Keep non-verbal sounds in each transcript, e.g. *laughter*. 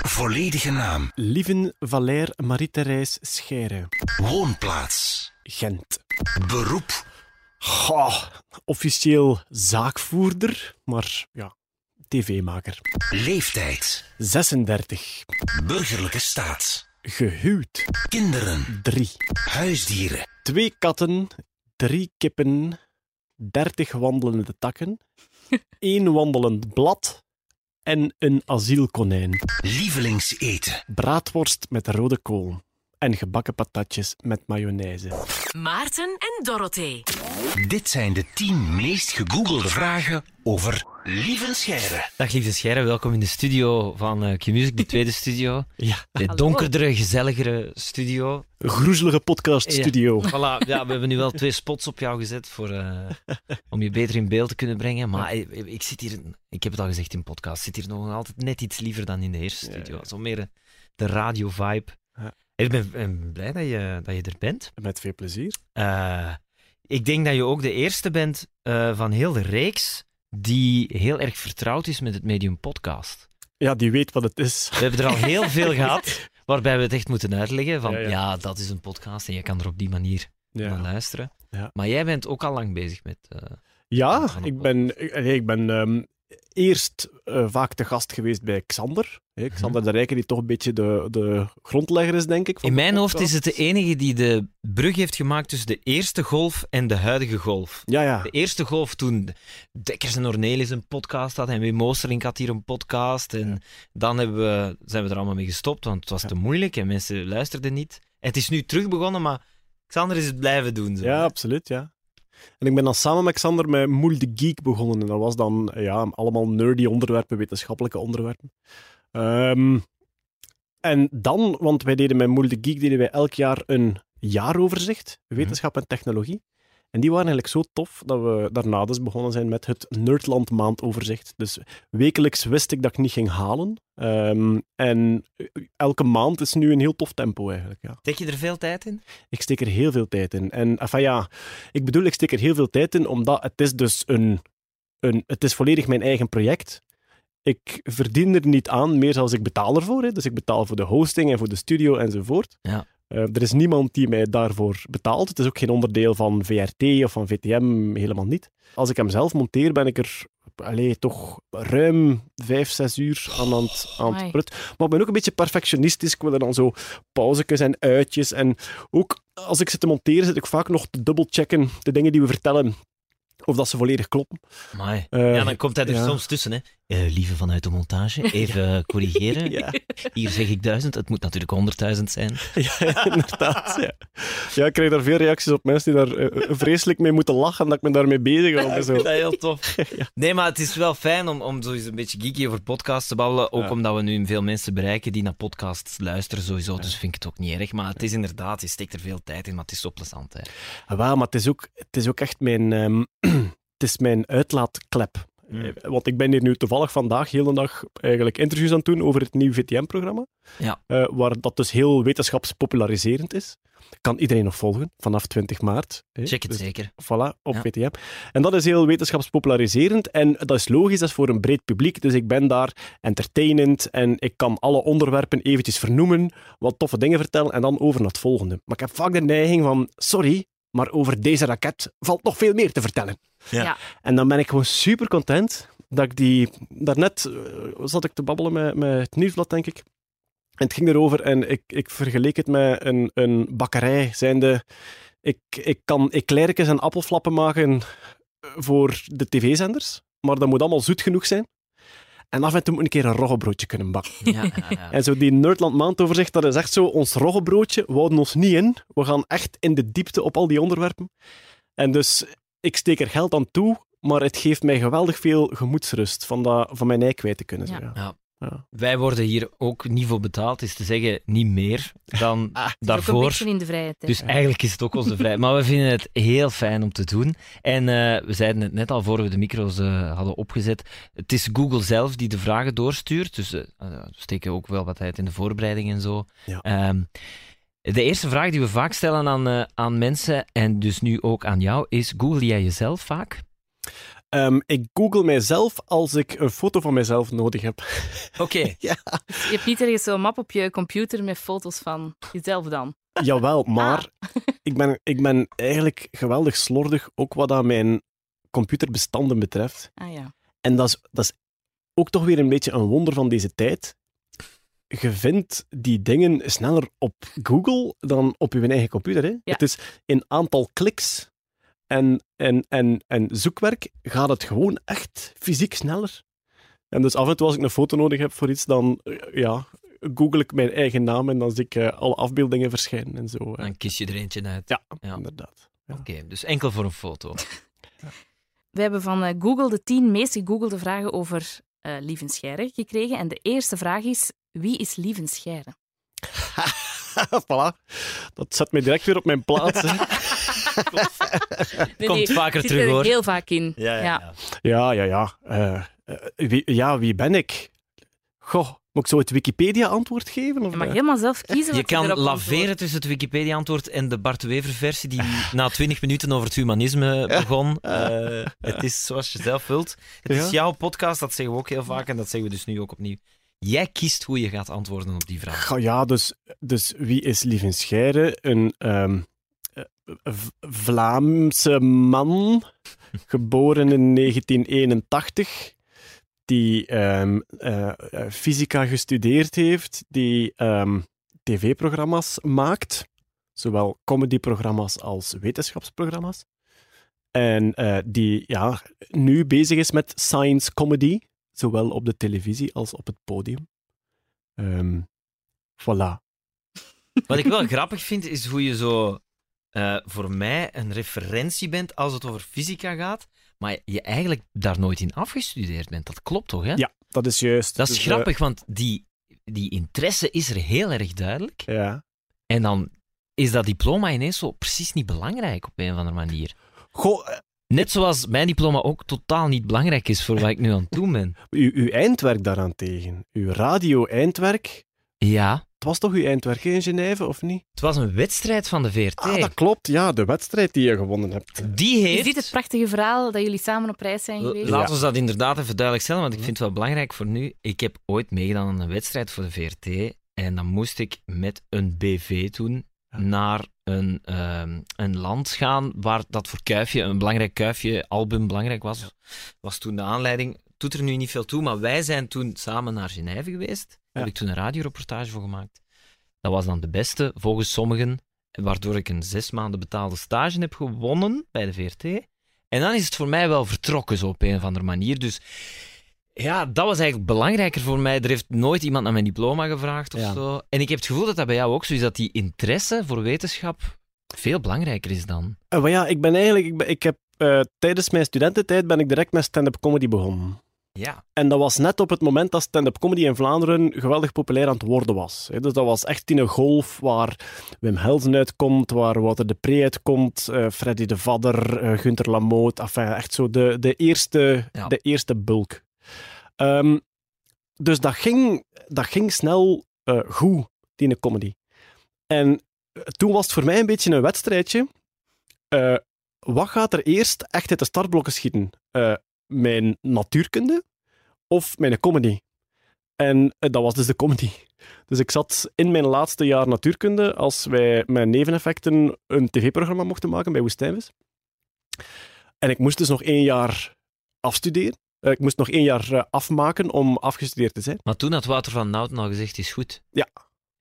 Volledige naam. Lieven Valère Marie-Thérèse Scheire. Woonplaats. Gent. Beroep. Goh, officieel zaakvoerder, maar ja, tv-maker. Leeftijd. 36. Burgerlijke staat. Gehuwd. Kinderen. 3. Huisdieren. Twee katten, drie kippen, 30 wandelende takken, *laughs* één wandelend blad en een asielkonijn. Lievelingseten. Braadworst met rode kool en gebakken patatjes met mayonaise. Maarten en Dorothee. Dit zijn de 10 meest gegoogelde vragen over Lieven Scheire. Dag lieve Scheire, welkom in de studio van uh, Q-Music, de tweede studio. *laughs* Ja, De donkerdere, gezelligere studio. groezelige podcaststudio. *laughs* Voilà, ja, we hebben nu wel twee spots op jou gezet voor, eh, om je beter in beeld te kunnen brengen. Maar ik, ik zit hier, ik heb het al gezegd in podcast, zit hier nog altijd net iets liever dan in de eerste studio. Zo meer de radio-vibe. Ja. Ik ben, ben blij dat je, dat je er bent. Met veel plezier. Eh, ik denk dat je ook de eerste bent eh, van heel de reeks die heel erg vertrouwd is met het medium podcast. Ja, die weet wat het is. We hebben er al heel veel *laughs* gehad waarbij we het echt moeten uitleggen van Ja, ja, ja. dat is een podcast en je kan er op die manier naar luisteren. Ja. Maar jij bent ook al lang bezig met... eh, ja ik ben, ik ben ehm, eerst eh, vaak te gast geweest bij Xander. Hè, Xander de Rijken, die toch een beetje de, de grondlegger is, denk ik. van in mijn hoofd is het de enige die de brug heeft gemaakt tussen de eerste golf en de huidige golf. Ja, ja. De eerste golf toen Dekkers en Ornelis een podcast had en Wim Moosterink had hier een podcast. En dan hebben we, zijn we er allemaal mee gestopt, want het was Ja. te moeilijk en mensen luisterden niet. Het is nu terug begonnen, maar Xander is het blijven doen. Zo. Ja, absoluut, ja. En ik ben dan samen met Xander met Moel de Geek begonnen. En dat was dan ja, allemaal nerdy onderwerpen, wetenschappelijke onderwerpen. Ehm, en dan, want wij deden met Moel de Geek deden wij elk jaar een jaaroverzicht, wetenschap en technologie. En die waren eigenlijk zo tof dat we daarna dus begonnen zijn met het Nerdland maandoverzicht. Dus wekelijks wist ik dat ik niet ging halen. Ehm, en eh, elke maand is nu een heel tof tempo eigenlijk, ja. Steek je er veel tijd in? Ik steek er heel veel tijd in. En enfin ja, ik bedoel, ik steek er heel veel tijd in, omdat het is dus een, een het is volledig mijn eigen project. Ik verdien er niet aan, meer zoals ik betaal ervoor. Hè. Dus ik betaal voor de hosting en voor de studio enzovoort. Ja. Eh, er is niemand die mij daarvoor betaalt. Het is ook geen onderdeel van VRT of van VTM, helemaal niet. Als ik hem zelf monteer, ben ik er allee, toch ruim vijf, zes uur aan, aan, het, aan het prut. Maar ik ben ook een beetje perfectionistisch. Ik wil er dan zo pauzes en uitjes. En ook als ik zit te monteren, zit ik vaak nog te dubbelchecken de dingen die we vertellen, of dat ze volledig kloppen. Amai. Eh, ja, dan komt hij er ja. soms tussen. Hè. Eh, lieve vanuit de montage, *laughs* even corrigeren. *laughs* Ja. Hier zeg ik duizend, het moet natuurlijk honderdduizend zijn. *laughs* Ja, inderdaad. Ja. ja, ik krijg daar veel reacties op mensen die daar eh, vreselijk mee moeten lachen dat ik me daarmee bezig hou. en zo. Dat is heel tof. Nee, maar het is wel fijn om, om zo eens een beetje geeky over podcasts te babbelen. Ook Ja. omdat we nu veel mensen bereiken die naar podcasts luisteren sowieso. Dus vind ik het ook niet erg. Maar het is inderdaad, je steekt er veel tijd in, maar het is zo plezant. Hè. Ah, wel, maar het is ook, het is ook echt mijn, ehm, *clears throat* het is mijn uitlaatklep. Mm. Eh, Want ik ben hier nu toevallig vandaag heel de dag eigenlijk interviews aan het doen over het nieuwe VTM-programma. Ja. Eh, waar dat dus heel wetenschapspopulariserend is. Kan iedereen nog volgen vanaf 20 maart. hè. Check het Dus zeker. Voilà, op Ja. VTM. En dat is heel wetenschapspopulariserend. En dat is logisch, dat is voor een breed publiek. Dus ik ben daar entertainend en ik kan alle onderwerpen eventjes vernoemen, wat toffe dingen vertellen en dan over naar het volgende. Maar ik heb vaak de neiging van, sorry, maar over deze raket valt nog veel meer te vertellen. Ja. Ja. En dan ben ik gewoon super content dat ik die... Daarnet eh, zat ik te babbelen met, met het nieuwsblad, denk ik. En het ging erover en ik, ik vergeleek het met een, een bakkerij, zijnde... Ik, ik kan eclairtjes en appelflappen maken voor de tv-zenders, maar dat moet allemaal zoet genoeg zijn. En af en toe moet ik een keer een roggebroodje kunnen bakken. Ja, ja, ja. *laughs* En zo die Nerdland maandoverzicht, dat is echt zo, ons roggebroodje, we houden ons niet in. We gaan echt in de diepte op al die onderwerpen. En dus, ik steek er geld aan toe, maar het geeft mij geweldig veel gemoedsrust van, dat, van mijn ei kwijt te kunnen. Ja. Ja. Wij worden hier ook niet voor betaald, is te zeggen niet meer dan *laughs* Ah, Ook een daarvoor. beetje in de vrijheid. hè. Dus eigenlijk is het ook onze vrijheid. Maar we vinden het heel fijn om te doen. En eh, we zeiden het net al voor we de micro's eh, hadden opgezet. Het is Google zelf die de vragen doorstuurt. Dus eh, we steken ook wel wat tijd in de voorbereiding en zo. Ja. Ehm, de eerste vraag die we vaak stellen aan, aan mensen, en dus nu ook aan jou, is: Google jij jezelf vaak? Ehm, ik google mijzelf als ik een foto van mijzelf nodig heb. *laughs* Oké. *laughs* Je hebt niet ergens zo'n map op je computer met foto's van jezelf dan. Jawel, maar *laughs* ik, ben, ik ben eigenlijk geweldig slordig, ook wat aan mijn computerbestanden betreft. Ah ja. En dat is, dat is ook toch weer een beetje een wonder van deze tijd. Je vindt die dingen sneller op Google dan op je eigen computer. Hè? Het is in aantal kliks en, en, en, en zoekwerk gaat het gewoon echt fysiek sneller. En dus af en toe als ik een foto nodig heb voor iets, dan eh, ja, google ik mijn eigen naam en dan zie ik eh, alle afbeeldingen verschijnen en zo. eh. Dan kies je er eentje uit. Ja, Ja. inderdaad. Ja. Oké, dus enkel voor een foto. *laughs* We hebben van eh, Google de tien meest gegoogelde vragen over eh Lieven Scheire gekregen. En de eerste vraag is, wie is Lieven Scheire? *laughs* voilà. Dat zet mij direct weer op mijn plaats. *laughs* Nee, Komt nee, vaker zit terug, er hoor. heel vaak in. Ja, ja, ja. Eh, eh, wie, ja, wie ben ik? Goh, moet ik zo het Wikipedia-antwoord geven? Of, Je mag helemaal zelf kiezen Je kan erop laveren tussen het Wikipedia-antwoord en de Bart Wever-versie die na 20 minuten over het humanisme begon. Eh, het is zoals je zelf wilt. Het Ja. is jouw podcast, dat zeggen we ook heel vaak en dat zeggen we dus nu ook opnieuw. Jij kiest hoe je gaat antwoorden op die vraag. Goh, ja, dus, dus wie is Lieven Scheire? Een ehm, eh, Vlaamse man, geboren in 1981, die ehm, eh, eh, fysica gestudeerd heeft, die ehm, tv-programma's maakt, zowel comedyprogramma's als wetenschapsprogramma's. En eh, die ja, nu bezig is met science comedy, zowel op de televisie als op het podium. Ehm, voilà. Wat ik wel *laughs* grappig vind, is hoe je zo eh, voor mij een referentie bent als het over fysica gaat, maar je eigenlijk daar nooit in afgestudeerd bent. Dat klopt toch, hè? Ja, dat is juist. Dat is Dus, eh, grappig, want die, die interesse is er heel erg duidelijk. ja. En dan is dat diploma ineens zo precies niet belangrijk op een of andere manier. Goh, eh, Net zoals mijn diploma ook totaal niet belangrijk is voor wat ik nu aan het doen ben. *laughs* uw, uw eindwerk daaraan tegen. Uw radio-eindwerk. Ja, Het was toch uw eindwerk in Genève, of niet? het was een wedstrijd van de VRT. Ah, dat klopt. Ja, de wedstrijd die je gewonnen hebt. Die Is heeft... dit het prachtige verhaal dat jullie samen op reis zijn geweest? Laten we dat inderdaad even duidelijk stellen, want ik vind het wel belangrijk voor nu. Ik heb ooit meegedaan aan een wedstrijd voor de VRT en dan moest ik met een BV toen naar een, ehm, een land gaan waar dat voor Kuifje, een belangrijk Kuifje-album belangrijk was. Was toen de aanleiding. Doet er nu niet veel toe, maar wij zijn toen samen naar Genève geweest. Heb ik toen een radioreportage voor gemaakt. Dat was dan de beste, volgens sommigen, waardoor ik een zes maanden betaalde stage heb gewonnen bij de VRT. En dan is het voor mij wel vertrokken, zo op een of andere manier. Dus ja, dat was eigenlijk belangrijker voor mij. Er heeft nooit iemand naar mijn diploma gevraagd of Ja. zo. En ik heb het gevoel dat dat bij jou ook zo is, dat die interesse voor wetenschap veel belangrijker is dan. Maar ja, ik ben eigenlijk... Ik, ben, ik heb, eh, tijdens mijn studententijd ben ik direct met stand-up comedy begonnen. Ja. En dat was net op het moment dat stand-up comedy in Vlaanderen geweldig populair aan het worden was. Dus dat was echt in een golf waar Wim Helsen uitkomt, waar Wouter de Pre uitkomt, eh, Freddy de Vadder, eh Gunther Lamoot. Enfin, echt zo de, de, eerste, Ja. de eerste bulk. Ehm, dus dat ging, dat ging snel eh, goed, die comedy. En toen was het voor mij een beetje een wedstrijdje. Wat gaat er eerst echt uit de startblokken schieten? Mijn natuurkunde of mijn comedy? En eh, dat was dus de comedy. Dus ik zat in mijn laatste jaar natuurkunde als wij met neveneffecten een tv-programma mochten maken bij Woestijnvis. En ik moest dus nog één jaar afstuderen. Eh, ik moest nog één jaar eh, afmaken om afgestudeerd te zijn. Maar toen had Wouter van Nouten al gezegd, is goed. Ja.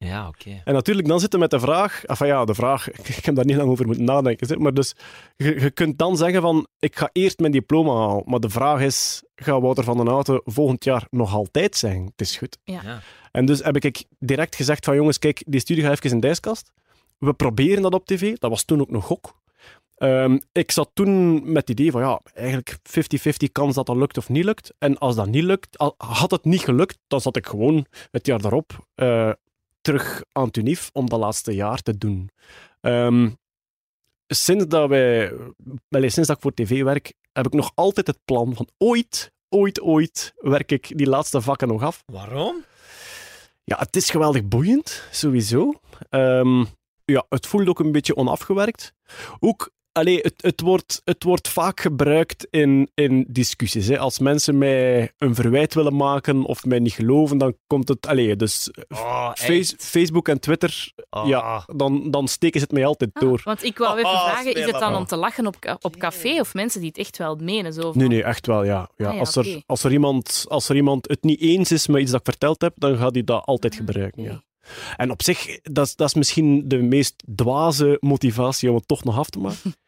Ja, oké. En natuurlijk, dan zitten met de vraag... Enfin ja, de vraag... *laughs* Ik heb daar niet lang over moeten nadenken. Maar dus, je, je kunt dan zeggen van... Ik ga eerst mijn diploma halen. Maar de vraag is... Gaat Wouter van den Houten volgend jaar nog altijd zijn? Het is goed. Ja. En dus heb ik direct gezegd van... Jongens, kijk, die studie gaat even in de ijskast. We proberen dat op tv. Dat was toen ook nog gok. Ehm, ik zat toen met het idee van... Ja, eigenlijk 50-50 kans dat dat lukt of niet lukt. En als dat niet lukt... Had het niet gelukt, dan zat ik gewoon het jaar daarop... eh, terug aan het UNIF om dat laatste jaar te doen. Ehm, sinds, dat wij, sinds dat ik voor tv werk, heb ik nog altijd het plan van ooit, ooit, ooit werk ik die laatste vakken nog af. Waarom? Ja, het is geweldig boeiend, sowieso. Ehm, ja, het voelt ook een beetje onafgewerkt. Ook, allee, het, het, wordt, het wordt vaak gebruikt in, in discussies. Hè. Als mensen mij een verwijt willen maken of mij niet geloven, dan komt het... Allee, dus Oh, face, Facebook en Twitter, Oh. ja, dan, dan steken ze het mij altijd Ah, door. want ik wou even Oh, vragen, is het dan om te lachen op, op café of mensen die het echt wel menen? Zo van, Nee, nee, echt wel, ja. ja, Ah, ja, als, er, als, er iemand, als er iemand het niet eens is met iets dat ik verteld heb, dan gaat hij dat altijd Ah, gebruiken. Ja. En op zich, dat is, dat is misschien de meest dwaze motivatie om het toch nog af te maken. *laughs*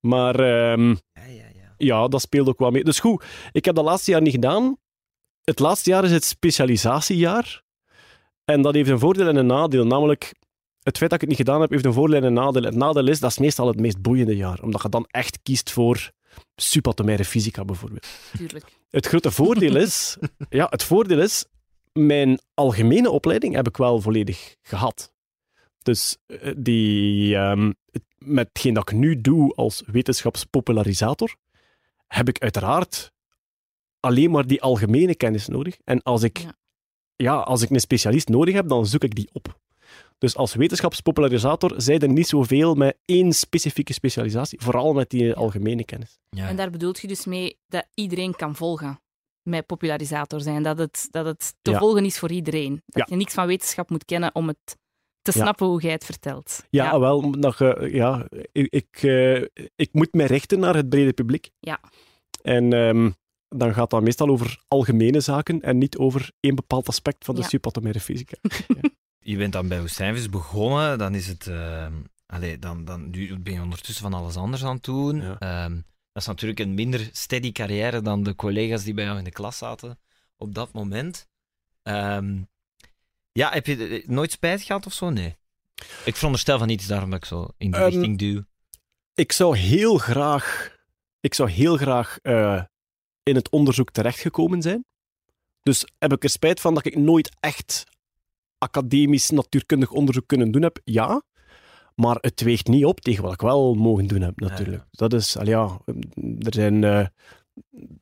Maar ehm, Ja, ja, ja. ja, dat speelt ook wel mee. Dus goed, ik heb dat laatste jaar niet gedaan. Het laatste jaar is het specialisatiejaar. En dat heeft een voordeel en een nadeel. Namelijk, het feit dat ik het niet gedaan heb, heeft een voordeel en een nadeel. Het nadeel is, dat is meestal het meest boeiende jaar. Omdat je dan echt kiest voor subatomaire fysica bijvoorbeeld. Tuurlijk. Het grote voordeel is, *laughs* ja, het voordeel is, mijn algemene opleiding heb ik wel volledig gehad. Dus eh, die, ehm, met hetgeen dat ik nu doe als wetenschapspopularisator, heb ik uiteraard alleen maar die algemene kennis nodig. En als ik, Ja. ja. als ik een specialist nodig heb, dan zoek ik die op. Dus als wetenschapspopularisator zij er niet zoveel met één specifieke specialisatie, vooral met die algemene kennis. Ja. En daar bedoelt je dus mee dat iedereen kan volgen met popularisator zijn. Dat het, dat het te Ja. volgen is voor iedereen. Dat Ja. je niks van wetenschap moet kennen om het te Ja. snappen hoe jij het vertelt. Ja, wel, omdat je, ja, ik, ik, eh, ik moet mij richten naar het brede publiek. Ja. En ehm, dan gaat dat meestal over algemene zaken en niet over één bepaald aspect van de Ja. subatomaire fysica. *laughs* Je bent dan bij Woestijnvis begonnen, dan is het... ehm, allee, dan, dan, nu ben je ondertussen van alles anders aan het doen. Ja. Dat is natuurlijk een minder steady carrière dan de collega's die bij jou in de klas zaten op dat moment. Ehm, ja, heb je eh, nooit spijt gehad of zo? Nee. Ik veronderstel van iets, daarom dat ik zo in die Ehm, richting duw. Ik zou heel graag, ik zou heel graag eh, in het onderzoek terechtgekomen zijn. Dus heb ik er spijt van dat ik nooit echt academisch natuurkundig onderzoek kunnen doen heb? Ja. Maar het weegt niet op tegen wat ik wel mogen doen heb, natuurlijk. Dat is, al ja, er zijn... eh,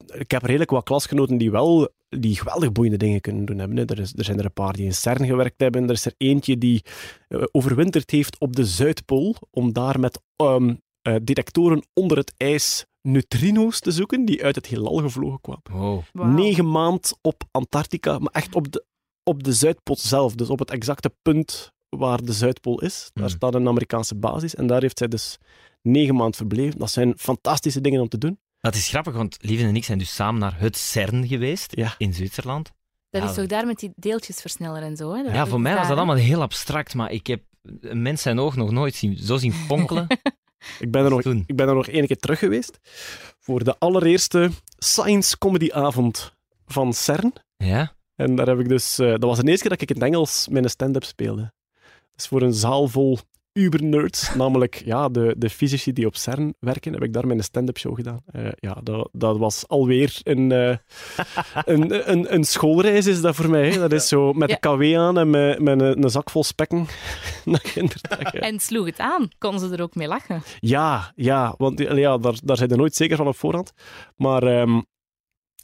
ik heb redelijk wat klasgenoten die wel die geweldig boeiende dingen kunnen doen hebben. hè. Er, is, er zijn er een paar die in CERN gewerkt hebben. Er is er eentje die eh, overwinterd heeft op de Zuidpool om daar met ehm, eh, detectoren onder het ijs neutrino's te zoeken die uit het heelal gevlogen kwamen. Wow. Negen maand op Antarctica, maar echt op de, op de Zuidpool zelf. Dus op het exacte punt waar de Zuidpool is. Daar Hmm. staat een Amerikaanse basis en daar heeft zij dus negen maand verbleven. Dat zijn fantastische dingen om te doen. Dat is grappig, want Lieven en ik zijn dus samen naar het CERN geweest Ja. in Zwitserland. Dat Ja, is toch daar met die deeltjesversneller en zo? Hè? Ja, voor mij was dat allemaal heel abstract, maar ik heb een mens zijn oog nog nooit zien, zo zien fonkelen. *laughs* Ik ben er nog, ik ben er nog één keer terug geweest voor de allereerste science comedy avond van CERN. Ja? En daar heb ik dus... eh, dat was de eerste keer dat ik in het Engels mijn stand-up speelde. Is voor een zaal vol uber-nerds, *laughs* namelijk ja, de, de fysici die op CERN werken, heb ik daar mijn stand-up show gedaan. Eh, ja, dat, dat was alweer een, eh, een, een, een schoolreis is dat voor mij. hè. Dat is zo met Ja. de KW aan en met, met een, een zak vol spekken *laughs* ja. En sloeg het aan? Kon ze er ook mee lachen? Ja, ja, want ja, daar, daar zijn je nooit zeker van op voorhand. Maar ehm,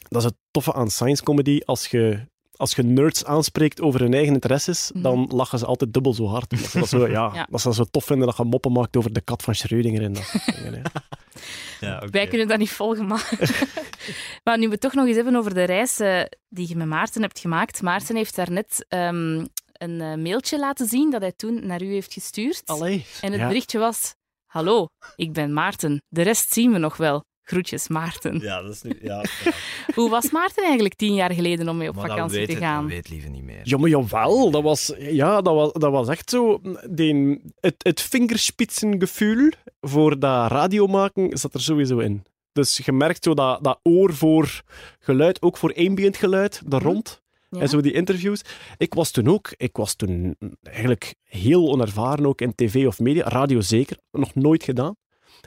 dat is het toffe aan science comedy. Als je, als je nerds aanspreekt over hun eigen interesses, Mhm. dan lachen ze altijd dubbel zo hard. Dat ze dat, zo, ja, *laughs* Ja. dat ze dat zo tof vinden dat je moppen maakt over de kat van Schrödinger en dat soort dingen. hè. *laughs* Ja, Wij kunnen dat niet volgen, maar... *laughs* maar nu we het toch nog eens hebben over de reis eh, die je met Maarten hebt gemaakt. Maarten heeft daarnet ehm een eh, mailtje laten zien dat hij toen naar u heeft gestuurd. Allee. En het ja. berichtje was... Hallo, ik ben Maarten. De rest zien we nog wel. Groetjes, Maarten. Ja, dat is nu... Ja, *laughs* Hoe was Maarten eigenlijk tien jaar geleden om mee op maar vakantie weet, te het, gaan? dat weet Lieven niet meer. Ja, maar jawel, dat was, ja, dat was, dat was echt zo. Die, het, het vingerspitsengevoel voor dat radio maken zat er sowieso in. Dus je merkt zo dat, dat oor voor geluid, ook voor ambient geluid, daar rond. Ja? En zo die interviews. Ik was toen ook, ik was toen eigenlijk heel onervaren ook in tv of media, radio zeker, nog nooit gedaan.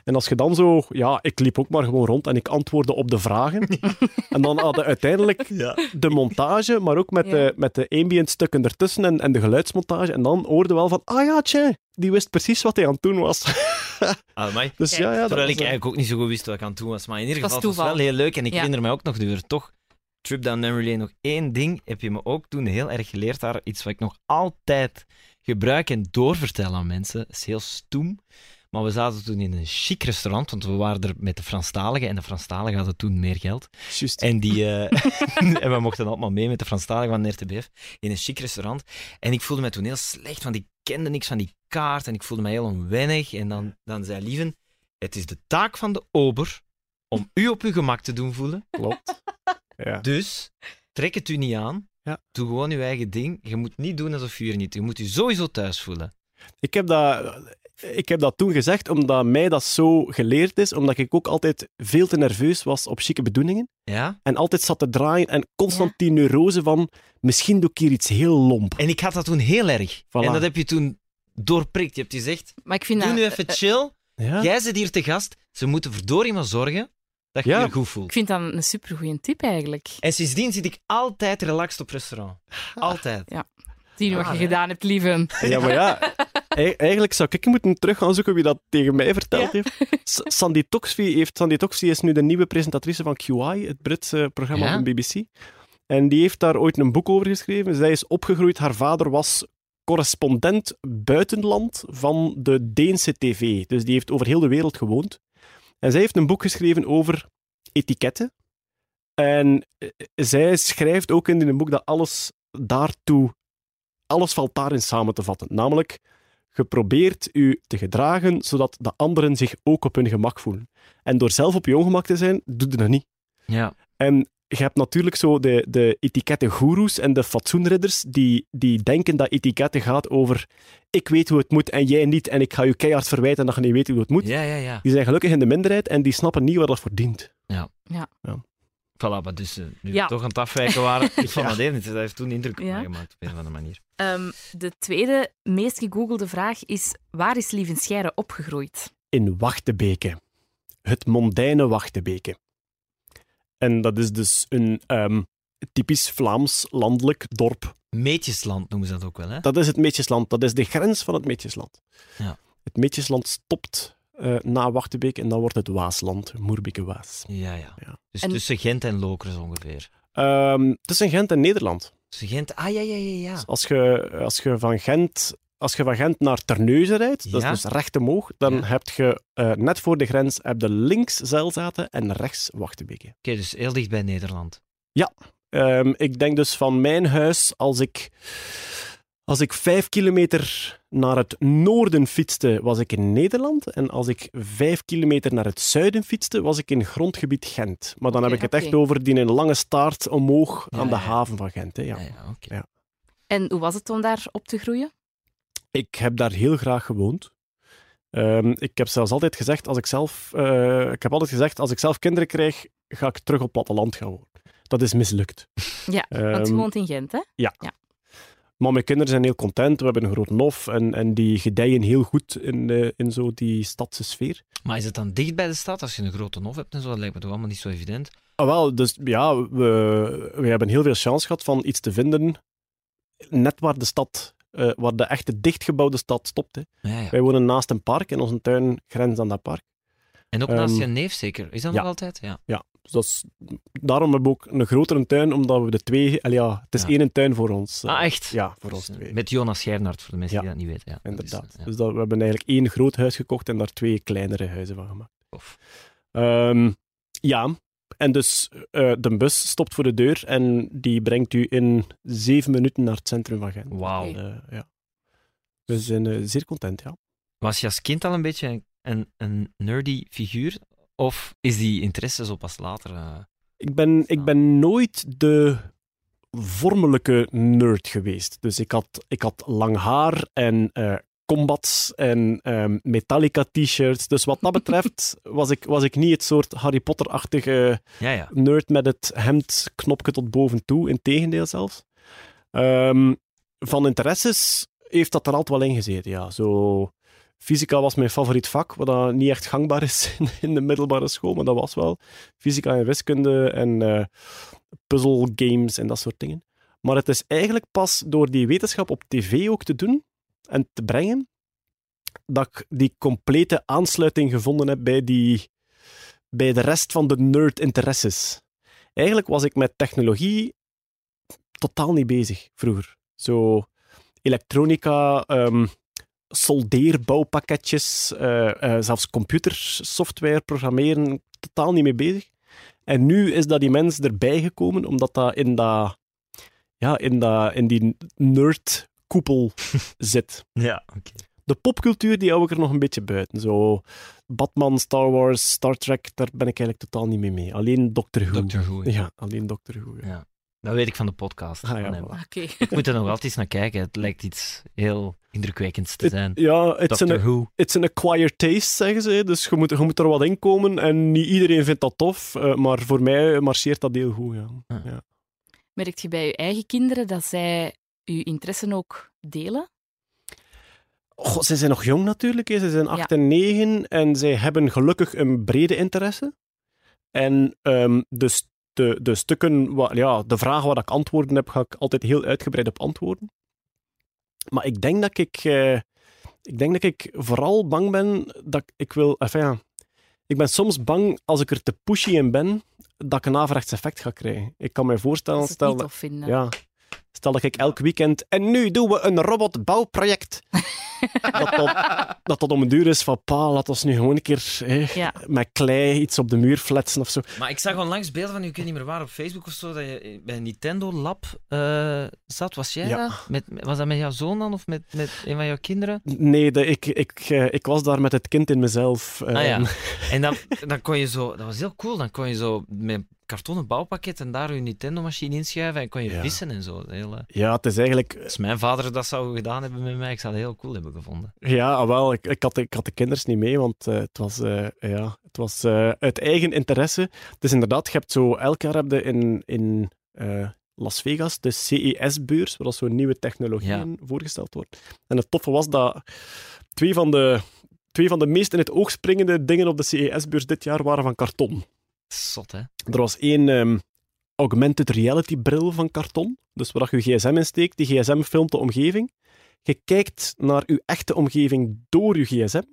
En als je dan zo, ja, ik liep ook maar gewoon rond en ik antwoordde op de vragen. *laughs* en dan hadden uiteindelijk de montage, maar ook met, Ja. de, met de ambient stukken ertussen en, en de geluidsmontage. En dan hoorde wel van, ah ja, tje, die wist precies wat hij aan het doen was. *laughs* Amai. dus ja, ja, dat Terwijl ik eh, eigenlijk ook niet zo goed wist wat ik aan het doen was. Maar in ieder geval, was het was wel toeval. heel leuk. En ik Ja. herinner me ook nog, er toch Trip Down Memory Lane, nog één ding heb je me ook toen heel erg geleerd daar. Iets wat ik nog altijd gebruik en doorvertel aan mensen. Dat is heel stoem. Maar we zaten toen in een chic restaurant, want we waren er met de Franstaligen. En de Franstaligen hadden toen meer geld. Juist. En, die, eh, *laughs* en we mochten allemaal mee met de Franstaligen van de RTBF in een chic restaurant. En ik voelde me toen heel slecht, want ik kende niks van die kaart en ik voelde me heel onwennig. En dan, dan zei Lieven, het is de taak van de ober om u op uw gemak te doen voelen. Klopt. Ja. Dus trek het u niet aan. Ja. Doe gewoon uw eigen ding. Je moet niet doen alsof je hier niet... Je moet je sowieso thuis voelen. Ik heb, dat, ik heb dat toen gezegd omdat mij dat zo geleerd is, omdat ik ook altijd veel te nerveus was op chique bedoelingen. Ja? En altijd zat te draaien en constant die neurose van misschien doe ik hier iets heel lomp. En ik had dat toen heel erg. Voilà. En dat heb je toen doorprikt. Je hebt gezegd, Maar ik vind doe dat... nu even eh, chill. Ja? Jij zit hier te gast. Ze moeten verdorie maar zorgen dat je Ja. je goed voelt. Ik vind dat een supergoeie tip eigenlijk. En sindsdien zit ik altijd relaxed op restaurant. Altijd. Zie wat Ah, je hè. gedaan hebt, lieve. Ja, maar ja, *laughs* e- eigenlijk zou ik moeten terug gaan zoeken wie dat tegen mij verteld heeft. Sandy Toxvie heeft. Sandy Toxvie is nu de nieuwe presentatrice van QI, het Britse programma Ja? van BBC. En die heeft daar ooit een boek over geschreven. Zij is opgegroeid. Haar vader was correspondent buitenland van de Deense tv. Dus die heeft over heel de wereld gewoond. En zij heeft een boek geschreven over etiketten. En eh, zij schrijft ook in een boek dat alles daartoe, alles valt daarin samen te vatten. Namelijk, je probeert u te gedragen zodat de anderen zich ook op hun gemak voelen. En door zelf op je ongemak te zijn, doe je dat niet. Ja. En je hebt natuurlijk zo de, de etikettengoeroes en de fatsoenridders die, die denken dat etiketten gaat over ik weet hoe het moet en jij niet en ik ga je keihard verwijten dat je niet weet hoe het moet. Ja, ja, ja. Die zijn gelukkig in de minderheid en die snappen niet waar dat voor dient. Voilà, maar dus eh, nu Ja. we toch aan het afwijken waren. *laughs* Ik vond Ja. dat niet. Dat heeft toen indruk op Ja. mij gemaakt op een of andere manier. Ehm, de tweede meest gegoogelde vraag is: waar is Lieven Scheire opgegroeid? In Wachtebeke. Het mondaine Wachtebeke. En dat is dus een ehm, typisch Vlaams landelijk dorp Meetjesland noemen ze dat ook wel, hè? Dat is het Meetjesland. Dat is de grens van het Meetjesland. Ja. Het Meetjesland stopt eh, na Wachtenbeek en dan wordt het Waasland, Moerbeke-Waas. Ja, ja. Ja. Dus En- tussen Gent en Lokeren zo ongeveer. Ehm tussen Gent en Nederland. Tussen Gent... Ah, ja, ja, ja, ja. Als, je, als, je van Gent, als je van Gent naar Terneuzen rijdt, dat Ja. is dus recht omhoog, dan Ja. heb je eh, net voor de grens heb je links Zelzaten en rechts Wachtenbeke. Oké, dus heel dicht bij Nederland. Ehm, ik denk dus van mijn huis, als ik, als ik vijf kilometer naar het noorden fietste, was ik in Nederland. En als ik vijf kilometer naar het zuiden fietste, was ik in grondgebied Gent. Maar dan heb ik het echt over die een lange staart omhoog Ja, aan de ja. haven van Gent. Hè, ja. Ja, ja. Ja. En hoe was het om daar op te groeien? Ik heb daar heel graag gewoond. Ehm, ik heb zelfs altijd gezegd, als ik zelf, eh, ik heb altijd gezegd, als ik zelf kinderen krijg, ga ik terug op platteland gaan wonen. Dat is mislukt. Ja, want je Ehm, woont in Gent, hè? Maar mijn kinderen zijn heel content. We hebben een groot nof en, en die gedijen heel goed in, eh, in zo die stadse sfeer. Maar is het dan dicht bij de stad? Als je een grote hof hebt en zo, dat lijkt me toch allemaal niet zo evident. Ah, wel, dus ja, we, we hebben heel veel chance gehad van iets te vinden net waar de stad, eh, waar de echte dichtgebouwde stad stopt. Hè. Ja, ja. Wij wonen naast een park en onze tuin grenst aan dat park. En ook naast Ehm, je neef zeker? Is dat ja. nog altijd? Ja. Dus dat is, daarom hebben we ook een grotere tuin, omdat we de twee... Ja, het is Ja. één tuin voor ons. eh, Ah, echt? Ja, voor ons Dus, twee. Met Jonas Schernaert, voor de mensen Ja. die dat niet weten. Ja, Inderdaad. Dus dat, we hebben eigenlijk één groot huis gekocht en daar twee kleinere huizen van gemaakt. tof. Ehm, ja, en dus eh, de bus stopt voor de deur en die brengt u in zeven minuten naar het centrum van Gent. Wauw. Eh, ja. We zijn zeer content, ja. Was je als kind al een beetje een, een nerdy figuur? Of is die interesse zo pas later? eh? Ik ben, ik ben nooit de vormelijke nerd geweest. Dus ik had, ik had lang haar en eh, combats en ehm, Metallica t-shirts. Dus wat dat betreft *laughs* was ik, was ik niet het soort Harry Potter-achtige Ja, ja. nerd met het hemdknopje tot boven toe, integendeel zelfs. Ehm, van interesses heeft dat er altijd wel in gezeten, ja. Zo, fysica was mijn favoriet vak, wat dat niet echt gangbaar is in, *laughs* in de middelbare school, maar dat was wel. Fysica en wiskunde en eh puzzelgames en dat soort dingen. Maar het is eigenlijk pas door die wetenschap op tv ook te doen en te brengen, dat ik die complete aansluiting gevonden heb bij, die, bij de rest van de nerd-interesses. Eigenlijk was ik met technologie totaal niet bezig vroeger. Zo elektronica, ehm, soldeerbouwpakketjes, eh, eh, zelfs computersoftware programmeren, totaal niet mee bezig. En nu is dat immens erbij gekomen, omdat dat in, dat, ja, in, dat, in die nerdkoepel *laughs* zit. Ja, oké. De popcultuur die hou ik er nog een beetje buiten. Zo Batman, Star Wars, Star Trek, daar ben ik eigenlijk totaal niet mee mee. Alleen Doctor Who. Doctor Who. Ja. Ja, alleen Doctor Who. ja. Ja. Dat weet ik van de podcast. Ah, ja, voilà. Ik moet er nog altijd eens naar kijken. Het lijkt iets heel indrukwekkends te zijn. Ja, it's Doctor an, Who. it's an acquired taste, zeggen ze. Dus je moet, je moet er wat in komen. En niet iedereen vindt dat tof. eh, maar voor mij marcheert dat heel goed, ja. Ah. ja. Merkt je bij je eigen kinderen dat zij uw interesse ook delen? Goh, ze zijn nog jong natuurlijk. Hè. Ze zijn 8 en 9 en zij hebben gelukkig een brede interesse. En ehm, dus de, de stukken, wa- ja, de vragen waar ik antwoorden heb, ga ik altijd heel uitgebreid op antwoorden. Maar ik denk dat ik, eh, ik denk dat ik vooral bang ben dat ik, ik wil, enfin, ja, ik ben soms bang als ik er te pushy in ben, dat ik een averechts effect ga krijgen. Ik kan me voorstellen, Dat stel ja. Stel dat ik elk weekend. En nu doen we een robotbouwproject. *laughs* dat, dat, dat dat om een duur is van. Pa, laat ons nu gewoon een keer Ja. met klei iets op de muur fletsen of zo. Maar ik zag onlangs beelden van, u, ik weet niet meer waar, op Facebook of zo, dat je bij een Nintendo Lab eh, zat. Was jij Ja. dat? Met, was dat met jouw zoon dan, of met, met een van jouw kinderen? Nee, de, ik, ik, eh, ik was daar met het kind in mezelf. Ah ja. ehm, En dan, *laughs* dan kon je zo, dat was heel cool, dan kon je zo met kartonnen bouwpakket en daar je Nintendo-machine inschuiven en kon je Ja. vissen en zo. Heel, ja, het is eigenlijk. als mijn vader dat zou gedaan hebben met mij, ik zou het heel cool hebben gevonden. Ja, ah, wel, ik, ik, had, de- ik had de kinders niet mee, want eh, het was, eh, ja, het was eh, uit eigen interesse. Dus inderdaad, je hebt zo, elk jaar heb je in, in Las Vegas de CES-beurs, waar zo'n nieuwe technologieën voorgesteld wordt. En het toffe was dat twee van de, twee van de meest in het oog springende dingen op de CES-beurs dit jaar waren van karton. Zot, hè? Er was één ehm, augmented reality bril van karton, dus waar je je gsm in steekt, die gsm filmt de omgeving. Je kijkt naar je echte omgeving door je gsm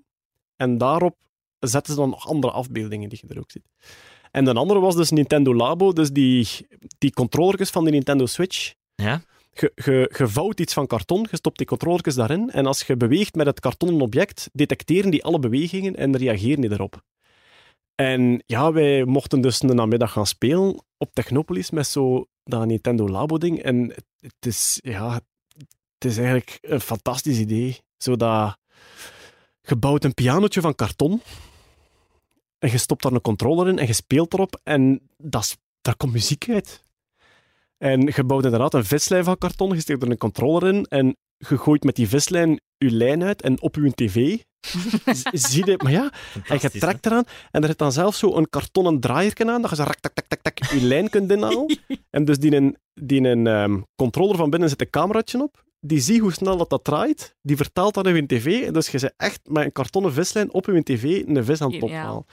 en daarop zetten ze dan nog andere afbeeldingen die je er ook ziet. En de andere was dus Nintendo Labo, dus die, die controllertjes van de Nintendo Switch. Ja? Je vouwt iets van karton, je stopt die controllertjes daarin en als je beweegt met het kartonnen object, detecteren die alle bewegingen en reageren die erop. En ja, wij mochten dus een namiddag gaan spelen op Technopolis met zo dat Nintendo Labo-ding. En het, is, ja, het is eigenlijk een fantastisch idee. Zodat je bouwt een pianotje van karton en je stopt daar een controller in en je speelt erop en dat, daar komt muziek uit. En je bouwt inderdaad een vislijn van karton, je steekt er een controller in en je gooit met die vislijn je lijn uit en op je tv. *laughs* Zie je... Maar ja, en je trekt eraan en er zit dan zelf zo een kartonnen draaierken aan, dat je zo rak, tak, tak, tak, tak, je lijn kunt inhalen. *laughs* en dus die, een, die een ehm, controller van binnen zit een cameraatje op, die ziet hoe snel dat, dat draait, die vertaalt dat in je tv, en dus je zit echt met een kartonnen vislijn op je tv een vis aan het ophalen.